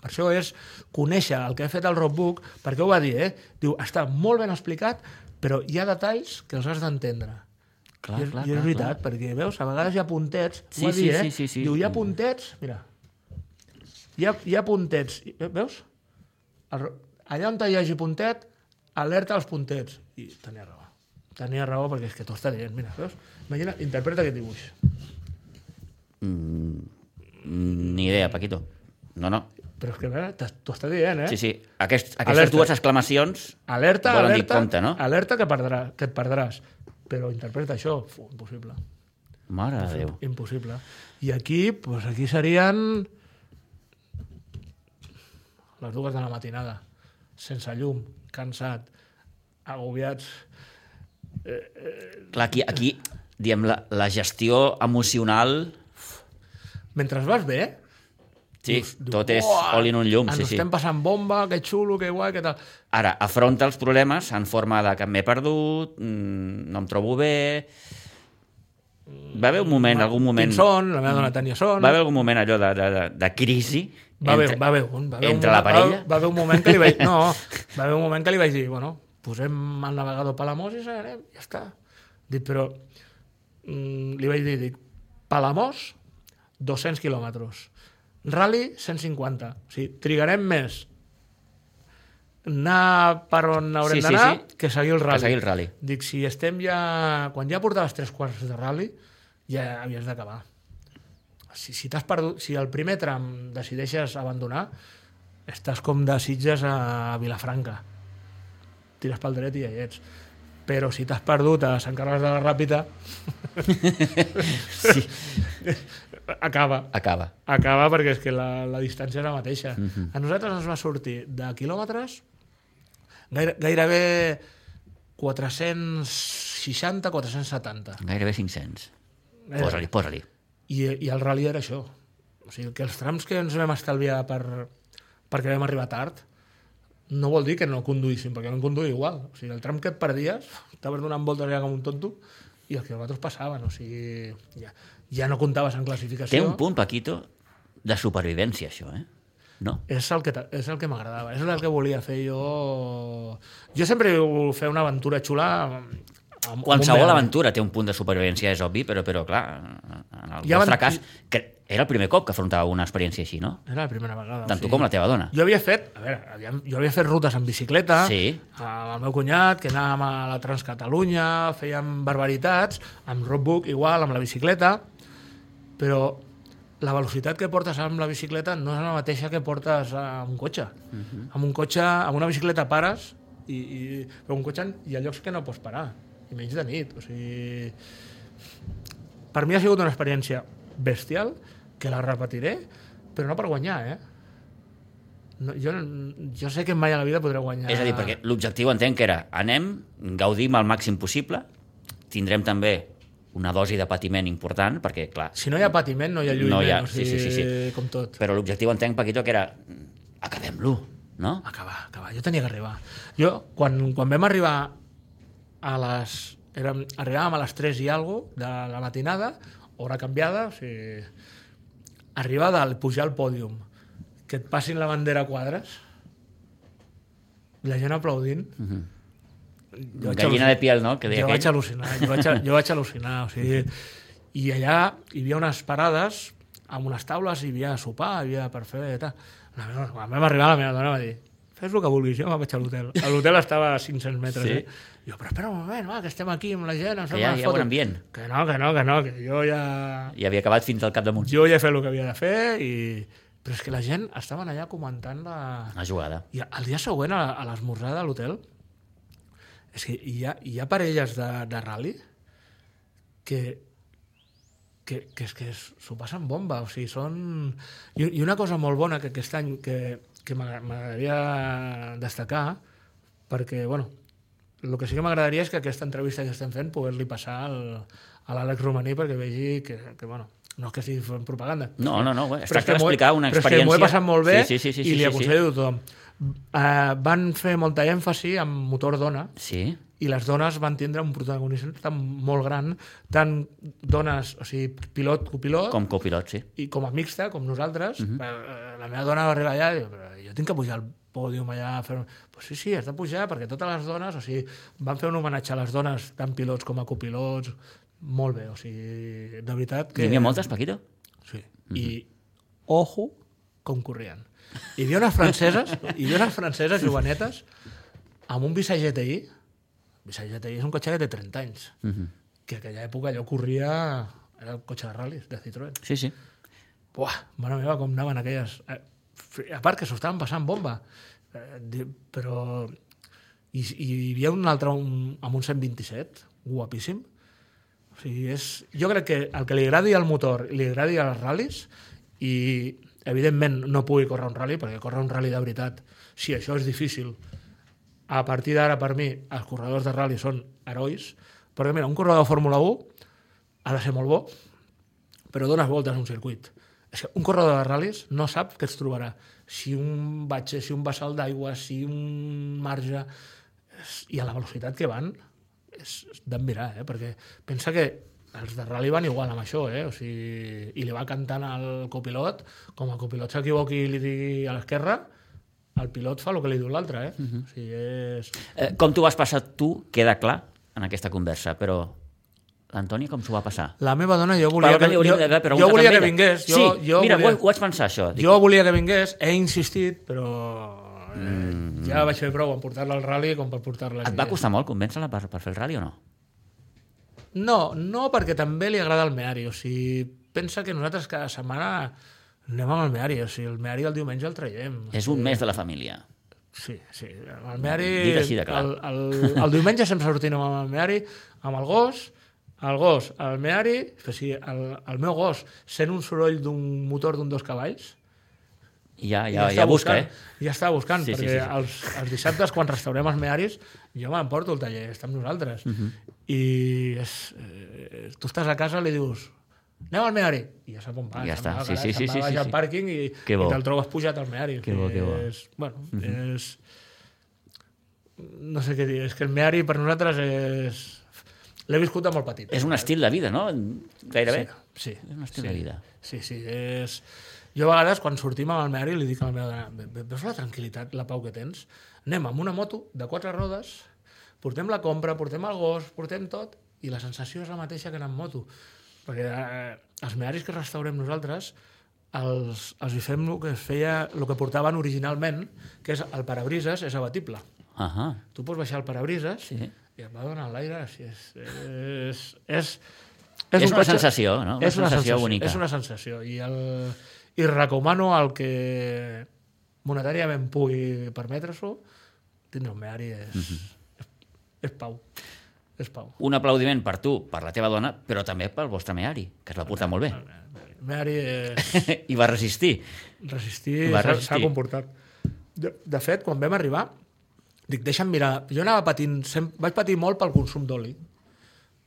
Per això és conèixer el que ha fet el roadbook, perquè ho va dir, eh? Diu, està molt ben explicat, però hi ha detalls que els has d'entendre. Clar, I, és, clar, I és clar, veritat, perquè veus, a vegades hi ha puntets, Sí, ho va sí, dir, eh? sí, sí, sí. Diu, hi ha puntets, mira, hi ha, hi ha puntets, veus? El, allà on hi hagi puntet, alerta als puntets. I tenia raó. Tenia raó perquè és que t'ho està dient, mira, veus? Imagina, interpreta aquest dibuix. Mm, ni idea, Paquito. No, no. Però és que a veure, t'ho està dient, eh? Sí, sí. Aquest, aquestes Alerta. dues exclamacions Alerta, volen dir alerta, compte, no? alerta que, perdrà, que et perdràs. Però interpreta això, fu, impossible. Mare de Déu. Impossible. I aquí, pues aquí serien les dues de la matinada, sense llum, cansat, agobiats. Clar, aquí, aquí diem, la, la gestió emocional... Mentre vas bé, Sí, dius, tot és "Uah, all in un llum, ens sí, sí. estem passant bomba, que xulo, que guai, que tal... Ara, afronta els problemes en forma de que m'he perdut, mm, no em trobo bé... Va haver un moment, algun moment... Són? La meva dona tenia son. Va haver algun moment allò de, de, de, de crisi Va haver, entre, va haver un, va haver entre un, la parella? Va, va haver un moment que li vaig... No, va haver un moment que li vaig dir, bueno, posem el navegador Palamós i seguirem, ja està. Dic, però... Mm, li vaig dir, dic, Palamós, 200 quilòmetres. Rally, 150. O sigui, trigarem més anar per on haurem Sí, sí, d'anar sí. que seguir el rally. seguir el rally. Dic, si estem ja... Quan ja portaves tres quarts de rally, ja havies d'acabar. Si, si perdut... Si el primer tram decideixes abandonar, estàs com de Sitges a Vilafranca. Tires pel dret i ja hi ets. Però si t'has perdut a Sant Carles de la Ràpita, Sí, acaba. acaba. Acaba perquè és que la, la distància és la mateixa. Mhm. A nosaltres ens va sortir de quilòmetres gaire, gairebé 460, 470. Gairebé 500. Gairebé. Posa-li, posa-li. I, I el rally era això. O sigui, que els trams que ens vam estalviar per, perquè vam arribar tard no vol dir que no conduïssin, perquè vam conduir igual. O sigui, el tram que et perdies, estaves donant voltes allà com un tonto i els quilòmetres passaven. O sigui, ja, ja no comptaves en classificació. Té un punt, Paquito, de supervivència, això, eh? No? És el que, és el que m'agradava, és el que volia fer jo. Jo sempre volgut fer una aventura xula amb- amb Qualsevol un Meari. aventura té un punt de supervivència, és obvi, però, però clar, en el Ja van- vostre cas, que era el primer cop que afrontava una experiència així, no? Era la primera vegada. Tant tu com la teva dona. Jo havia fet, a veure, aviam, jo havia fet rutes en bicicleta, Sí. amb el meu cunyat, que anàvem a la Transcatalunya, fèiem barbaritats, amb roadbook igual, amb la bicicleta, però la velocitat que portes amb la bicicleta no és la mateixa que portes amb un cotxe. Uh -huh. Amb un cotxe, amb una bicicleta pares, i, i, però un cotxe hi ha llocs que no pots parar, i menys de nit. O sigui, per mi ha sigut una experiència bestial, que la repetiré, però no per guanyar, eh? No, jo, jo sé que mai a la vida podré guanyar. És a dir, perquè l'objectiu entenc que era anem, gaudim al màxim possible, tindrem també una dosi de patiment important, perquè, clar, Si no hi ha patiment, no hi ha lluïment. No hi ha, o sí, sigui, sí, sí, sí. Com tot. però l'objectiu entenc, Paquito, que era acabem-lo, no? Acabar, acabar. Jo tenia que arribar. Jo, quan, quan vam arribar a les... Érem, arribàvem a les 3 i alguna de la matinada, hora canviada, o sigui, arribar a dalt, pujar al pòdium, que et passin la bandera a quadres, la gent aplaudint, Uh -huh. Jo vaig Gallina de piel, no? Que deia jo vaig aquell. al·lucinar, jo vaig, jo vaig al·lucinar, o sigui, i allà hi havia unes parades amb unes taules, hi havia sopar, hi havia per fer... Tal. La meva, quan vam arribar, la meva dona va dir fes el que vulguis, jo me'n vaig a l'hotel. L'hotel estava a 500 metres. Sí. Eh? Jo, però espera un moment, va, que estem aquí amb la gent, ens Que fem hi ha, unes hi ha bon fotos." ambient. Que no, que no, que no, que jo ja... I havia acabat fins al capdamunt. Jo ja he fet el que havia de fer, i... però és que la gent estaven allà comentant la, La jugada. i el dia següent, a, a l'esmorzar de l'hotel, és que hi ha, hi ha parelles de, de rally que, que, que és que s'ho passen bomba. O sigui, són... I, I una cosa molt bona que aquest any que, que m'agra- m'agradaria destacar, perquè, bueno, el que sí que m'agradaria és que aquesta entrevista que estem fent poder-li passar al, a l'Àlex Romaní perquè vegi que, que, bueno, no és que estigui fent propaganda, No, no, no, es tracta d'explicar una però és que m'ho he experiència... passat molt bé sí, sí, sí, sí, i li sí, aconsello a tothom. Uh, van fer molta èmfasi amb motor dona Sí, i les dones van tindre un protagonisme tan molt gran, tant dones, o sigui, pilot, copilot, com copilot, sí. i com a mixta, com nosaltres. Mhm. Uh -huh. La meva dona va arribar allà i diu, jo tinc que pujar al pòdium allà a fer... Pues sí, sí, has de pujar perquè totes les dones, o sigui, van fer un homenatge a les dones, tant pilots com a copilots, molt bé, o sigui, de veritat que... N'hi havia moltes, Paquito? Sí. I ojo com corrien. Hi havia unes franceses, hi havia unes franceses jovenetes amb un Visa GTI. Visa GTI és un cotxe que té 30 anys. Uh -huh. Que a aquella època allò corria... Era el cotxe de ral·lis, de Citroën. Sí, sí. Buah, mare meva, com anaven aquelles... Eh, a part que s'ho estaven passant bomba. Eh, però... I, I hi havia un altre un, amb un 127, guapíssim. O sigui, és... Jo crec que el que li agradi al motor li agradi als ral·lis i evidentment no pugui córrer un rally perquè córrer un rally de veritat si això és difícil. A partir d'ara per mi els corredors de rally són herois perquè mira, un corredor de Fórmula 1 ha de ser molt bo però dones voltes a un circuit. És que un corredor de ral·lis no sap què es trobarà. Si un batxe, si un vessal d'aigua si un marge i a la velocitat que van és d'admirar, eh? perquè pensa que els de rally van igual amb això, eh? o sigui, i li va cantant al copilot, com el copilot s'equivoqui i li digui a l'esquerra, el pilot fa el que li diu l'altre, eh? Uh -huh. o sigui, és... Eh, com t'ho vas passar tu, queda clar en aquesta conversa, però l'Antònia com s'ho va passar? La meva dona, jo volia, que, jo, jo volia que vingués. Jo, sí, jo mira, volia... ho, ho vaig pensar, això. Dic, Jo volia que vingués, he insistit, però eh, ja vaig fer prou en portar-la al rally com per portar-la et va costar molt convèncer-la per, per fer el rally o no? No, no perquè també li agrada el Meari. O sigui, pensa que nosaltres cada setmana anem amb el Meari. O sigui, el Meari el diumenge el traiem. És un mes de la família. Sí, sí. El Meari... Dit així de clar. El, el, el diumenge sempre sortim amb el Meari, amb el gos, el gos, el Meari... O sigui, el, el meu gos sent un soroll d'un motor d'un dos cavalls, I ja, I ja, està ja busca, buscant, eh? Ja està buscant, Sí, sí, sí, perquè sí, sí. Els, els dissabtes, quan restaurem els mearis, jo m'emporto el taller, està amb nosaltres. Uh Mhm. -huh. I és, eh, tu estàs a casa i li dius anem al meari, i ja sap on va. Ja està, va, sí, sí, sí, se'n sí, va sí, al pàrquing i, i te'l trobes pujat al meari. Que bo, que bo. És, bueno, uh -huh. és... No sé què dir, és que el meari per nosaltres és... L'he viscut de molt petit. És un estil de vida, no? Gairebé. Sí, sí. És un estil sí. de vida. Sí, sí, és... Jo a vegades, quan sortim amb el Meari, li dic a la meva dona, "Ve- ve- veus la tranquil·litat, la pau que tens? Anem amb una moto de quatre rodes, portem la compra, portem el gos, portem tot, i la sensació és la mateixa que anar amb moto. Perquè eh, els mearis que restaurem nosaltres els, els hi fem el que es feia, el que portaven originalment, que és el parabrises és abatible. Ahà. Tu pots baixar el parabrises Sí. i et va donar l'aire. Si és, és, és, És un una sensació, no? Una és una sensació sensació bonica. És una sensació. I, el, I recomano al que monetàriament pugui permetre-s'ho, tindre un meari és, Mhm. és, és pau. És pau. Un aplaudiment per tu, per la teva dona, però també pel vostre meari, que es va portar molt bé. Meari és I va resistir. resistir, s'ha- resistir. s'ha comportat. De, de fet, quan vam arribar, dic, deixa'm mirar... Jo anava patint, sem... vaig patir molt pel consum d'oli,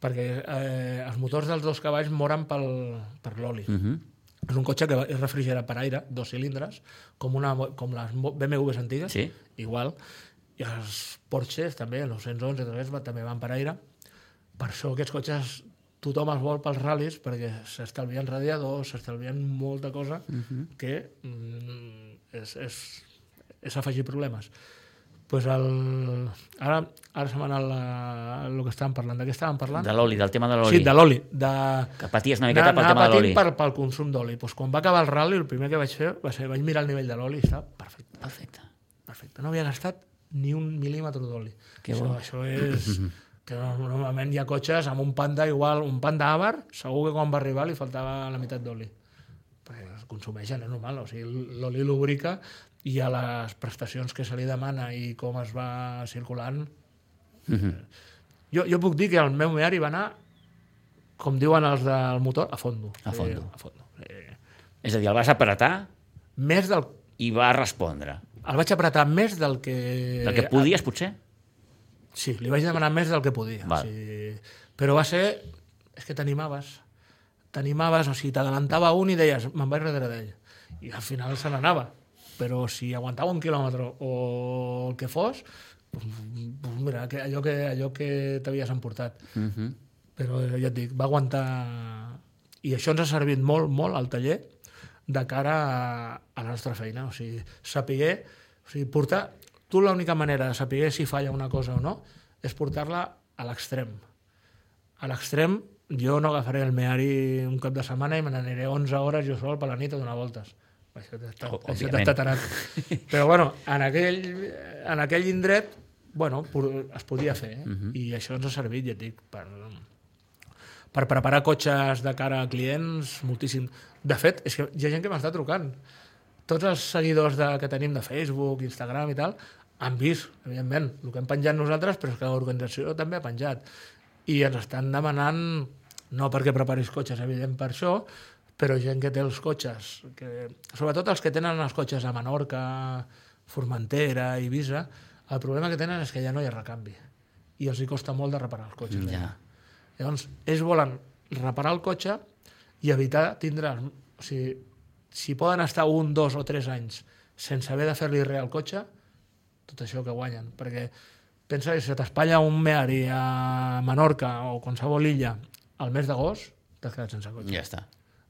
perquè eh, els motors dels dos cavalls moren pel, per l'oli. Uh -huh. És un cotxe que és refrigerat per aire, dos cilindres, com, una, com les BMWs antigues, Sí. igual. I els Porsches també, el 911 i tot això, va- també van per aire. Per això aquests cotxes tothom els vol pels ral·lis perquè s'estalvien radiadors, s'estalvien molta cosa que mm, és, és, és afegir problemes. Pues el... Ara, ara se m'ha la... el que estàvem parlant. De què estàvem parlant? De l'oli, del tema de l'oli. Sí, de l'oli. De... Que paties una miqueta pel tema de l'oli. per, pel consum d'oli. Pues quan va acabar el rally, el primer que vaig fer va ser, vaig mirar el nivell de l'oli i estava perfecte, Perfecte. perfecte. No havia gastat ni un mil·límetre d'oli. Això, bo. això és... que normalment hi ha cotxes amb un panda igual, un panda àvar, segur que quan va arribar li faltava la meitat d'oli. Perquè es consumeixen, és normal. O sigui, l'oli lubrica i a les prestacions que se li demana i com es va circulant... Jo, jo puc dir que el meu meari va anar, com diuen els del motor, a fondo. A fondo. Sí, a fondo. Eh, És a dir, el vas apretar més del... i va respondre. El vaig apretar més del que... Del que podies, potser? Sí, li vaig demanar més del que podia. Val. Sí. Però va ser... És que t'animaves. T'animaves, o sigui, t'adelantava un i deies, me'n vaig darrere d'ell. I al final se n'anava. Però si aguantava un quilòmetre o el que fos, doncs mira, que allò que, allò que t'havies emportat. Uh -huh. Però ja et dic, va aguantar... I això ens ha servit molt, molt al taller de cara a, a la nostra feina. O sigui, saber... O sigui, portar... Tu l'única manera de saber si falla una cosa o no és portar-la a l'extrem. A l'extrem, jo no agafaré el meari un cap de setmana i me n'aniré 11 hores jo sol per la nit a donar voltes. Això t'està O- això òbviament. t'està tarat. Però, bueno, en aquell, en aquell indret, bueno, es podia fer. Eh? I això ens ha servit, ja et dic, per, per preparar cotxes de cara a clients, moltíssim. De fet, és que hi ha gent que m'està trucant. Tots els seguidors de, que tenim de Facebook, Instagram i tal, han vist, evidentment, el que hem penjat nosaltres, però és que l'organització també ha penjat. I ens estan demanant, no perquè preparis cotxes, evident per això, però gent que té els cotxes, que, sobretot els que tenen els cotxes a Menorca, Formentera, Eivissa, el problema que tenen és que ja no hi ha recanvi. I els hi costa molt de reparar els cotxes. Ja. Llavors, ells volen reparar el cotxe i evitar tindre... O sigui, si poden estar un, dos o tres anys sense haver de fer-li res al cotxe, tot això que guanyen. Perquè pensa que si t'espatlla un Meari a Menorca o qualsevol illa al mes d'agost, t'has quedat sense cotxe. Ja està.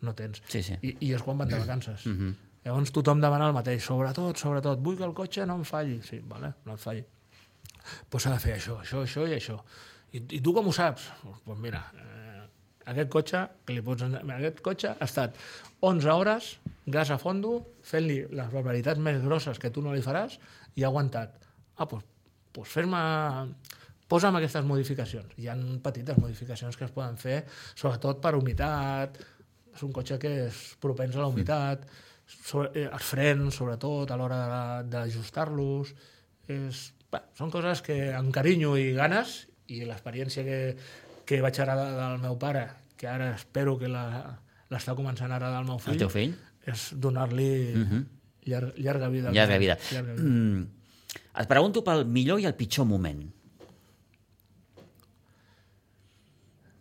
No tens. Sí, sí. I, I és quan van de vacances. Uh -huh. Llavors tothom demana el mateix. Sobretot, sobretot, vull que el cotxe no em falli. Sí, vale, no et falli. Doncs s'ha de fer això, això, això i això. I, i tu com ho saps? Doncs pues mira, eh, aquest cotxe, que li pots aquest cotxe ha estat 11 hores, gas a fondo, fent-li les barbaritats més grosses que tu no li faràs, i ha aguantat. Ah, doncs, pues fes-me... Posa'm aquestes modificacions. Hi ha petites modificacions que es poden fer, sobretot per humitat, és un cotxe que és propens a la humitat, sobre, eh, els frens, sobretot, a l'hora d'ajustar-los. És, són coses que amb carinyo i ganes, i l'experiència que, que vaig heredar del meu pare, que ara espero que la- l'està començant a heredar el meu fill, El teu fill? és donar-li uh -huh. llar, llarga vida. Llarga vida. Llarga vida. Mm. Et pregunto pel millor i el pitjor moment.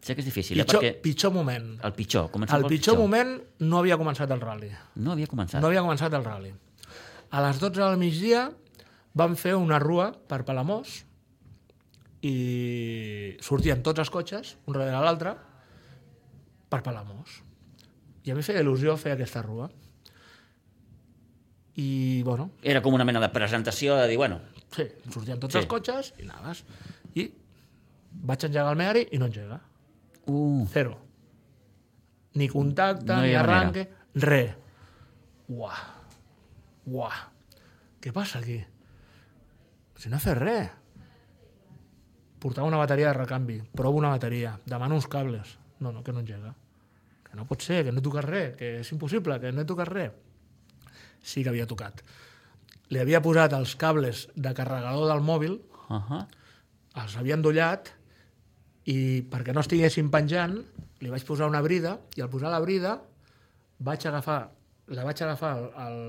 Sé que és difícil, Pitjor, eh? Perquè pitjor moment. el pitjor, comencem El pel pitjor moment no havia començat el rally. No havia començat. No havia començat el rally. A les 12 del migdia vam fer una rua per Palamós i sortien tots els cotxes, un darrere l'altre, per Palamós. I a mi feia il·lusió fer aquesta rua. I, bueno, Era com una mena de presentació de dir, bueno, sí, sortien tots Sí. els cotxes i anaves. I vaig engegar el Meari i no engega. Uh, Cero. Ni contacte, No ni ha manera. arranque, res. Uah. Uah. Què passa aquí? Si no he fet res. Portava una bateria de recanvi, provo una bateria, demano uns cables. No, no, que no engega. Que no pot ser, que no he tocat res, que és impossible, que no he tocat res. Sí que havia tocat. Li havia posat els cables de carregador del mòbil, uh -huh. els havia endollat i perquè no estiguessin penjant li vaig posar una brida i al posar la brida vaig agafar la vaig agafar el, el,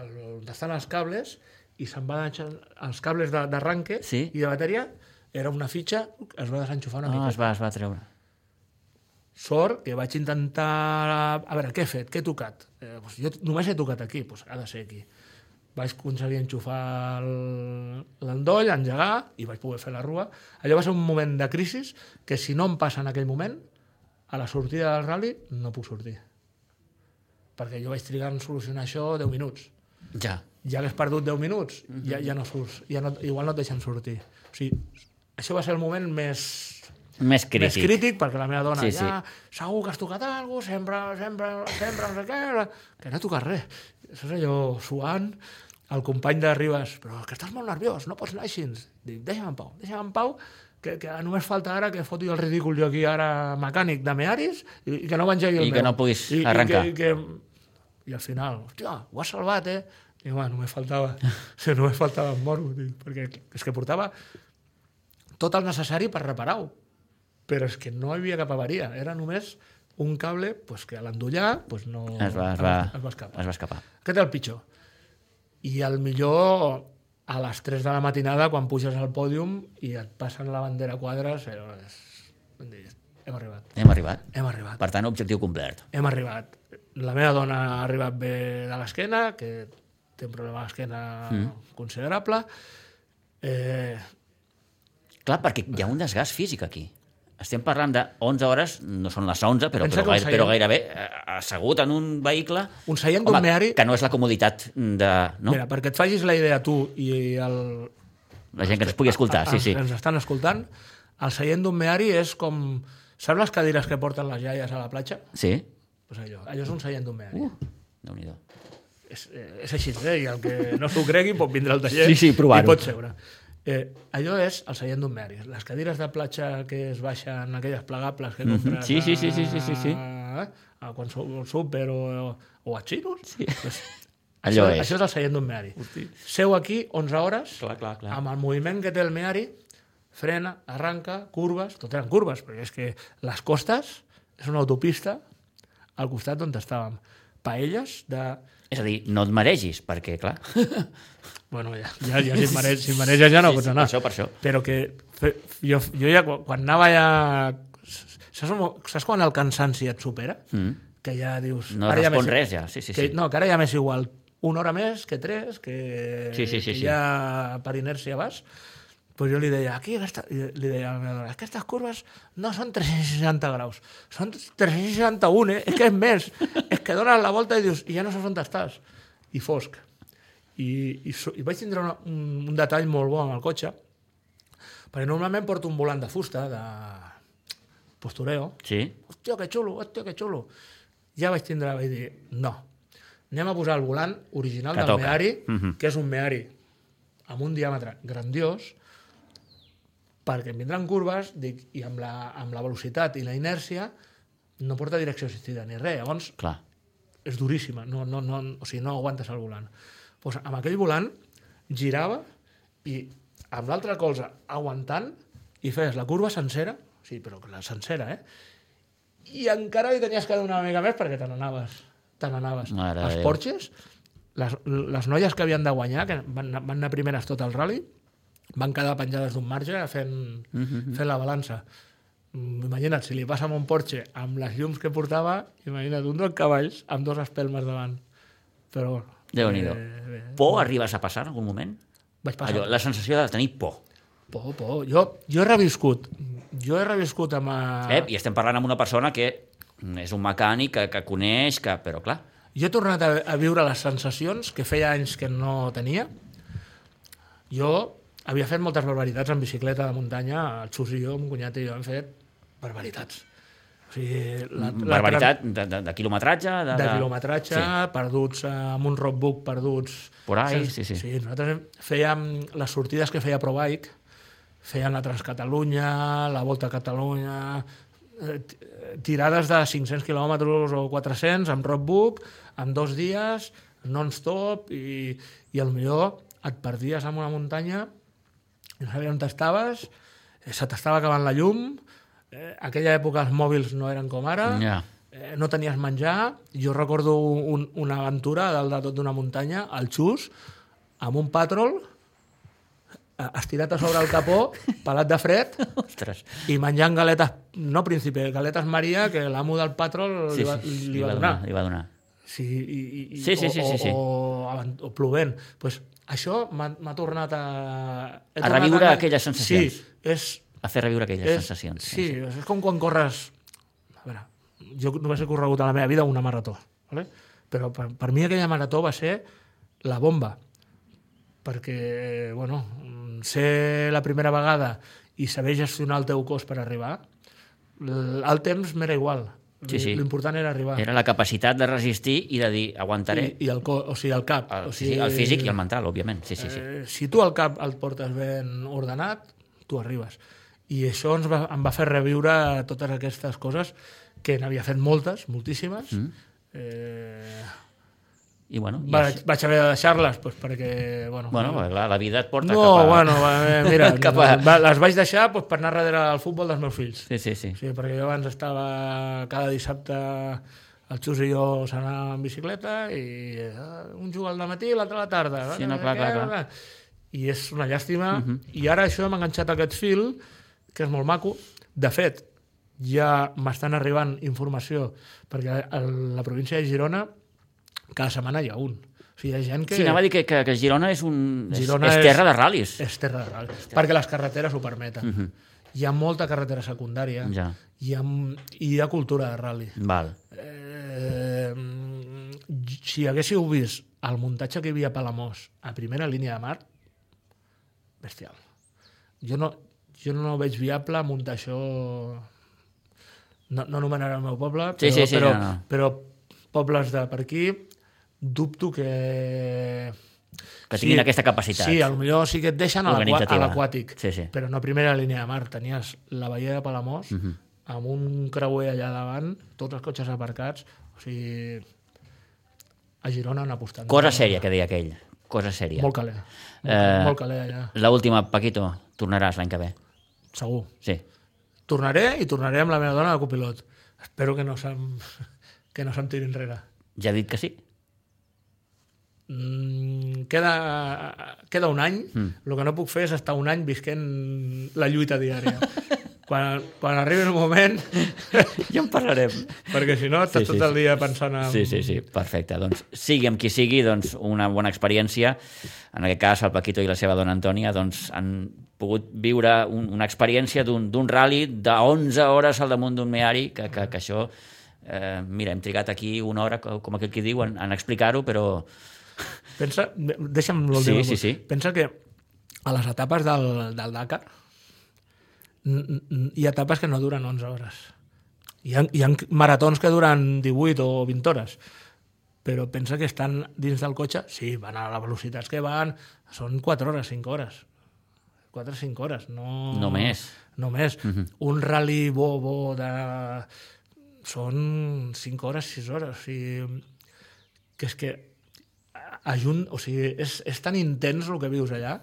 el, on estan els cables i se'n va deixar els cables d'arranque Sí. i de bateria era una fitxa es va desenxufar una Ah, mica. es va, es va treure. Sort que vaig intentar... A veure, què he fet? Què he tocat? Eh, doncs jo només he tocat aquí, doncs ha de ser aquí. Vaig aconseguir enxufar l'endoll, engegar, i vaig poder fer la rua. Allò va ser un moment de crisi que si no em passa en aquell moment, a la sortida del rally no puc sortir. Perquè jo vaig trigar en solucionar això 10 minuts. Ja. Ja hagués perdut 10 minuts, ja, ja no surts. Ja no, igual no et deixen sortir. O sigui, això va ser el moment més, Més crític. més crític perquè la meva dona Sí, sí, sí. ja, segur que has tocat alguna cosa, sempre, sempre, sempre, no sé què, que no he tocat res. És allò suant, el company de Ribes, però que estàs molt nerviós, no pots anar així. Dic, deixa'm en pau, deixa'm en pau, que, que només falta ara que foti el ridícul jo aquí ara mecànic de Mearis i, i que no m'engegui el I meu. que no puguis I, arrencar. I, que, i, que, I al final, hòstia, ho has salvat, eh? I bueno, només faltava, sí, només faltava el moro, dic, perquè és que portava tot el necessari per reparar-ho però és que no hi havia cap avaria, era només un cable pues, que a l'endollar pues, no, Es va, es, va, es va escapar. es va escapar. Aquest és el pitjor. I el millor a les 3 de la matinada, quan puges al pòdium i et passen la bandera a quadres, és... hem arribat. Hem arribat. Hem arribat. Per tant, objectiu complert. Hem arribat. La meva dona ha arribat bé de l'esquena, que té un problema a l'esquena mm. considerable. Eh, Clar, perquè hi ha un desgast físic aquí. Estem parlant de 11 hores, no són les 11, però, Pensa però, gaire, però gairebé eh, assegut en un vehicle... un seient d'un meari... que no és la comoditat de... No? Mira, perquè et facis la idea tu i el, La gent que ens pugui escoltar, sí, els sí. que ens estan escoltant, el seient d'un meari és com... Saps les cadires que porten les iaies a la platja? Sí? Pues allò, allò és un seient d'un meari. Uh, Déu-n'hi-do. És, eh, és així, eh? I el que no s'ho cregui pot vindre al taller Sí, sí, i pot seure. Eh, allò és el seient d'un meari. Les cadires de platja que es baixen, aquelles plegables que compres Mhm. Sí, sí, sí, sí, sí, sí, sí. A, a qualsevol súper o, o a xinos. Sí. Pues, Allò això, és. Això és el seient d'un meari. Seu aquí 11 hores, Clar, clar, clar. amb el moviment que té el meari, frena, arranca, curves, tot eren curves, perquè és que les costes és una autopista al costat on estàvem. Paelles de... És a dir, no et maregis, perquè, clar... Bueno, ja, ja, ja si et mareges, si et mareges ja no Sí, pots sí, anar. per això, per això. Però que fe, jo, jo ja, quan, quan anava ja... Saps, saps quan el cansanci et supera? Mm. Que ja dius... No ara ja respon m'és- res, ja. Sí, sí, que, sí. No, que ara ja m'és igual una hora més que tres, que, Sí, sí, sí, que sí. ja per inèrcia vas. Pues jo li deia, aquí aquesta, li deia a la meva dona, aquestes curves no són 360 graus, són 361, eh? és que és més, és que dones la volta i dius, i ja no saps on estàs. I fosc. I, i, i vaig tindre una, un, un detall molt bo amb el cotxe, perquè normalment porto un volant de fusta, de postureo, Sí? hòstia, que xulo, hòstia, que xulo. Ja vaig tindre, vaig dir, no, anem a posar el volant original Que del toca. Meari, Mhm. que és un Meari amb un diàmetre grandiós, perquè em vindran curves dic, i amb la, amb la velocitat i la inèrcia no porta direcció assistida ni res. Llavors, Clar. és duríssima, no, no, no, o sigui, no aguantes el volant. Pues amb aquell volant girava i amb l'altre colze aguantant i feies la curva sencera, sí, però la sencera, eh? I encara li tenies que donar una mica més perquè te n'anaves. Te n'anaves. Els Déu. Porches, les, les noies que havien de guanyar, que van, van anar primeres tot el rally, van quedar penjades d'un marge fent, Mhm. fent la balança. Mm, Imagina't, si li passa amb un Porsche amb les llums que portava, imagina't, un dels cavalls amb dos espelmes davant. Però bueno, Déu-n'hi-do. eh, Por arribes a passar en algun moment? vaig passar. Allò, la sensació de tenir por. Por, por. Jo, jo he reviscut. Jo he reviscut amb... A... Eh? I estem parlant amb una persona que és un mecànic que, que coneix, que, però clar, Jo he tornat a, a viure les sensacions que feia anys que no tenia. Jo havia fet moltes barbaritats en bicicleta de muntanya, el Xus i jo, un cunyat i jo hem fet barbaritats. O sigui, la, la Barbaritat de, de, de quilometratge? De, de quilometratge, sí. perduts eh, amb un roadbook, perduts... Por ahí, sí, sí. Sí, nosaltres fèiem les sortides que feia ProBike, feien la Transcatalunya, la Volta a Catalunya, eh, tirades de 500 quilòmetres o 400 amb roadbook, en dos dies, non-stop, i, i millor et perdies en una muntanya i no sabies on estaves, eh, se t'estava acabant la llum, eh, aquella època els mòbils no eren com ara, Ja. eh, no tenies menjar. Jo recordo un, una aventura a dalt de tot d'una muntanya, al Xus, amb un patrol, eh, estirat a sobre el capó, pelat de fred, Ostres. i menjant galetes, no príncipe, galetes Maria, que l'amo del patrol Sí, li, va, sí, li, va donar. Li va donar. Sí, i, i, Sí, sí, sí, o, sí, sí. O, o, avant- o plovent. Pues això m'ha tornat a... he A tornat reviure aquelles sensacions. Sí, és, A fer reviure aquelles és, sensacions. Sí, és com quan corres... A veure, jo només he corregut a la meva vida una marató, ¿vale? però per, per mi aquella marató va ser la bomba, perquè, bueno, ser la primera vegada i saber gestionar el teu cos per arribar, el temps m'era igual. Sí, sí. L'important era arribar. Era la capacitat de resistir i de dir, aguantaré. I, i el, o sigui, el cap. El, o sí, sigui, sí, el físic i el mental, òbviament. Sí, sí, sí. Eh, si tu el cap el portes ben ordenat, tu arribes. I això ens va, em va fer reviure totes aquestes coses que n'havia fet moltes, moltíssimes. Mm. Eh, I bueno, i vaig, així- vaig haver de deixar-les pues, perquè... Bueno, bueno clar, la vida et porta no, cap a... bueno, va, eh, mira, cap a- va, les vaig deixar pues, per anar darrere del futbol dels meus fills. Sí, sí, sí. Sí, perquè jo abans estava cada dissabte el Xus i jo s'anàvem en bicicleta i eh, un juga al matí i l'altre a la tarda. Sí, no, clar, clar, clar. I és una llàstima. Mhm. I ara això hem enganxat aquest fil, que és molt maco. De fet, ja m'estan arribant informació, perquè a la província de Girona cada setmana hi ha un. O sigui, hi ha gent que... Sí, anava a dir que, que, que Girona és, un, Girona és, és terra de ral·lis. És terra de ral, perquè les carreteres ho permeten. Hi ha molta carretera secundària, Mhm. Ja. hi, ha, hi ha cultura de rally. Val. Eh, si haguéssiu vist el muntatge que hi havia a Palamós a primera línia de mar, bestial. Jo no, jo no veig viable muntar això... No, no anomenaré el meu poble, Sí, però, sí, sí, però, no, no. però pobles de per aquí dubto que... Que tinguin aquesta capacitat. Sí, potser sí que et deixen a l'aquàtic, Sí, sí. però no a primera línia de mar. Tenies la Baia de Palamós, Mhm. amb un creuer allà davant, tots els cotxes aparcats, o sigui, a Girona han apostat. Cosa sèria, que deia aquell. Cosa sèria. Molt. Molt, Eh, molt calé allà, L'última, Paquito, tornaràs l'any que ve. Segur. Sí. Tornaré i tornaré amb la meva dona de copilot. Espero que no se'm, que no se'm tiri enrere. Ja ha dit que sí? Mm, queda, queda un any. Mm. El que no puc fer és estar un any visquent la lluita diària. quan, quan arribi el moment, Ja en parlarem. perquè si no estàs Sí, sí, tot el dia pensant en... Sí, sí, sí, perfecte. Doncs sigui amb qui sigui, doncs una bona experiència. En aquest cas, el Paquito i la seva dona Antònia doncs, han pogut viure un, una experiència d'un d'un rally de 11 hores al damunt d'un meari, que, que, que això... Eh, mira, hem trigat aquí una hora, co- com aquell que diu, en, en explicar-ho, però... Pensa, deixa'm l'últim. Sí, sí, sí. Pensa que a les etapes del, del Dakar hi ha etapes que no duren 11 hores. Hi ha, hi ha maratons que duren 18 o 20 hores, però pensa que estan dins del cotxe, sí, van a les velocitats que van, són 4 hores, 5 hores. 4 o 5 hores, no... No més. No més. Un rally bo, bo de... Són 5 hores, 6 hores. O sigui, que és que ajunt, o sigui, és, és tan intens el que vius allà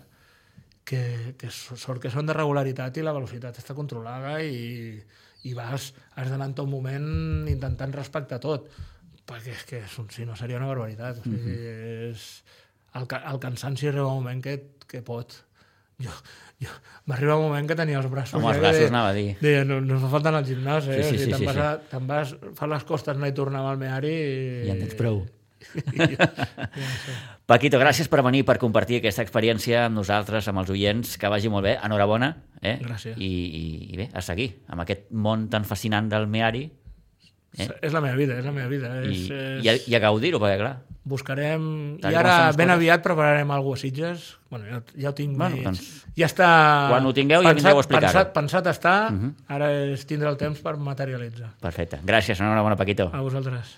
que, que sort que són de regularitat i la velocitat està controlada i, i vas, has d'anar en tot moment intentant respectar tot perquè és que si no seria una barbaritat o sigui, és, el, el cansanci arriba un moment que, que pot jo, jo, m'arriba un moment que tenia els braços Home, els que braços deia- anava a dir. deia, no, no fa falta anar al gimnàs eh? Sí, sí, O sigui, sí, te'n sí, vas, sí. a, te'n vas fa les costes anar i tornar al meari i... Ja en tens prou. I. Paquito, gràcies per venir, per compartir aquesta experiència amb nosaltres, amb els oients. Que vagi molt bé. Enhorabona. Eh? Gràcies. I, i, I bé, a seguir amb aquest món tan fascinant del meari Eh? És la meva vida, és la meva vida. I, És, és... i, a, i a gaudir-ho, perquè clar, Buscarem... I ara, ben coses. aviat, prepararem alguna cosa a Sitges. Bueno, ja, ja ho tinc Bueno, doncs, ja està... quan ho tingueu ja vindreu a explicar-ho. Pensat, pensat està, Mhm. ara és tindre el temps per materialitzar. perfecte. Gràcies, enhorabona, Paquito. A vosaltres.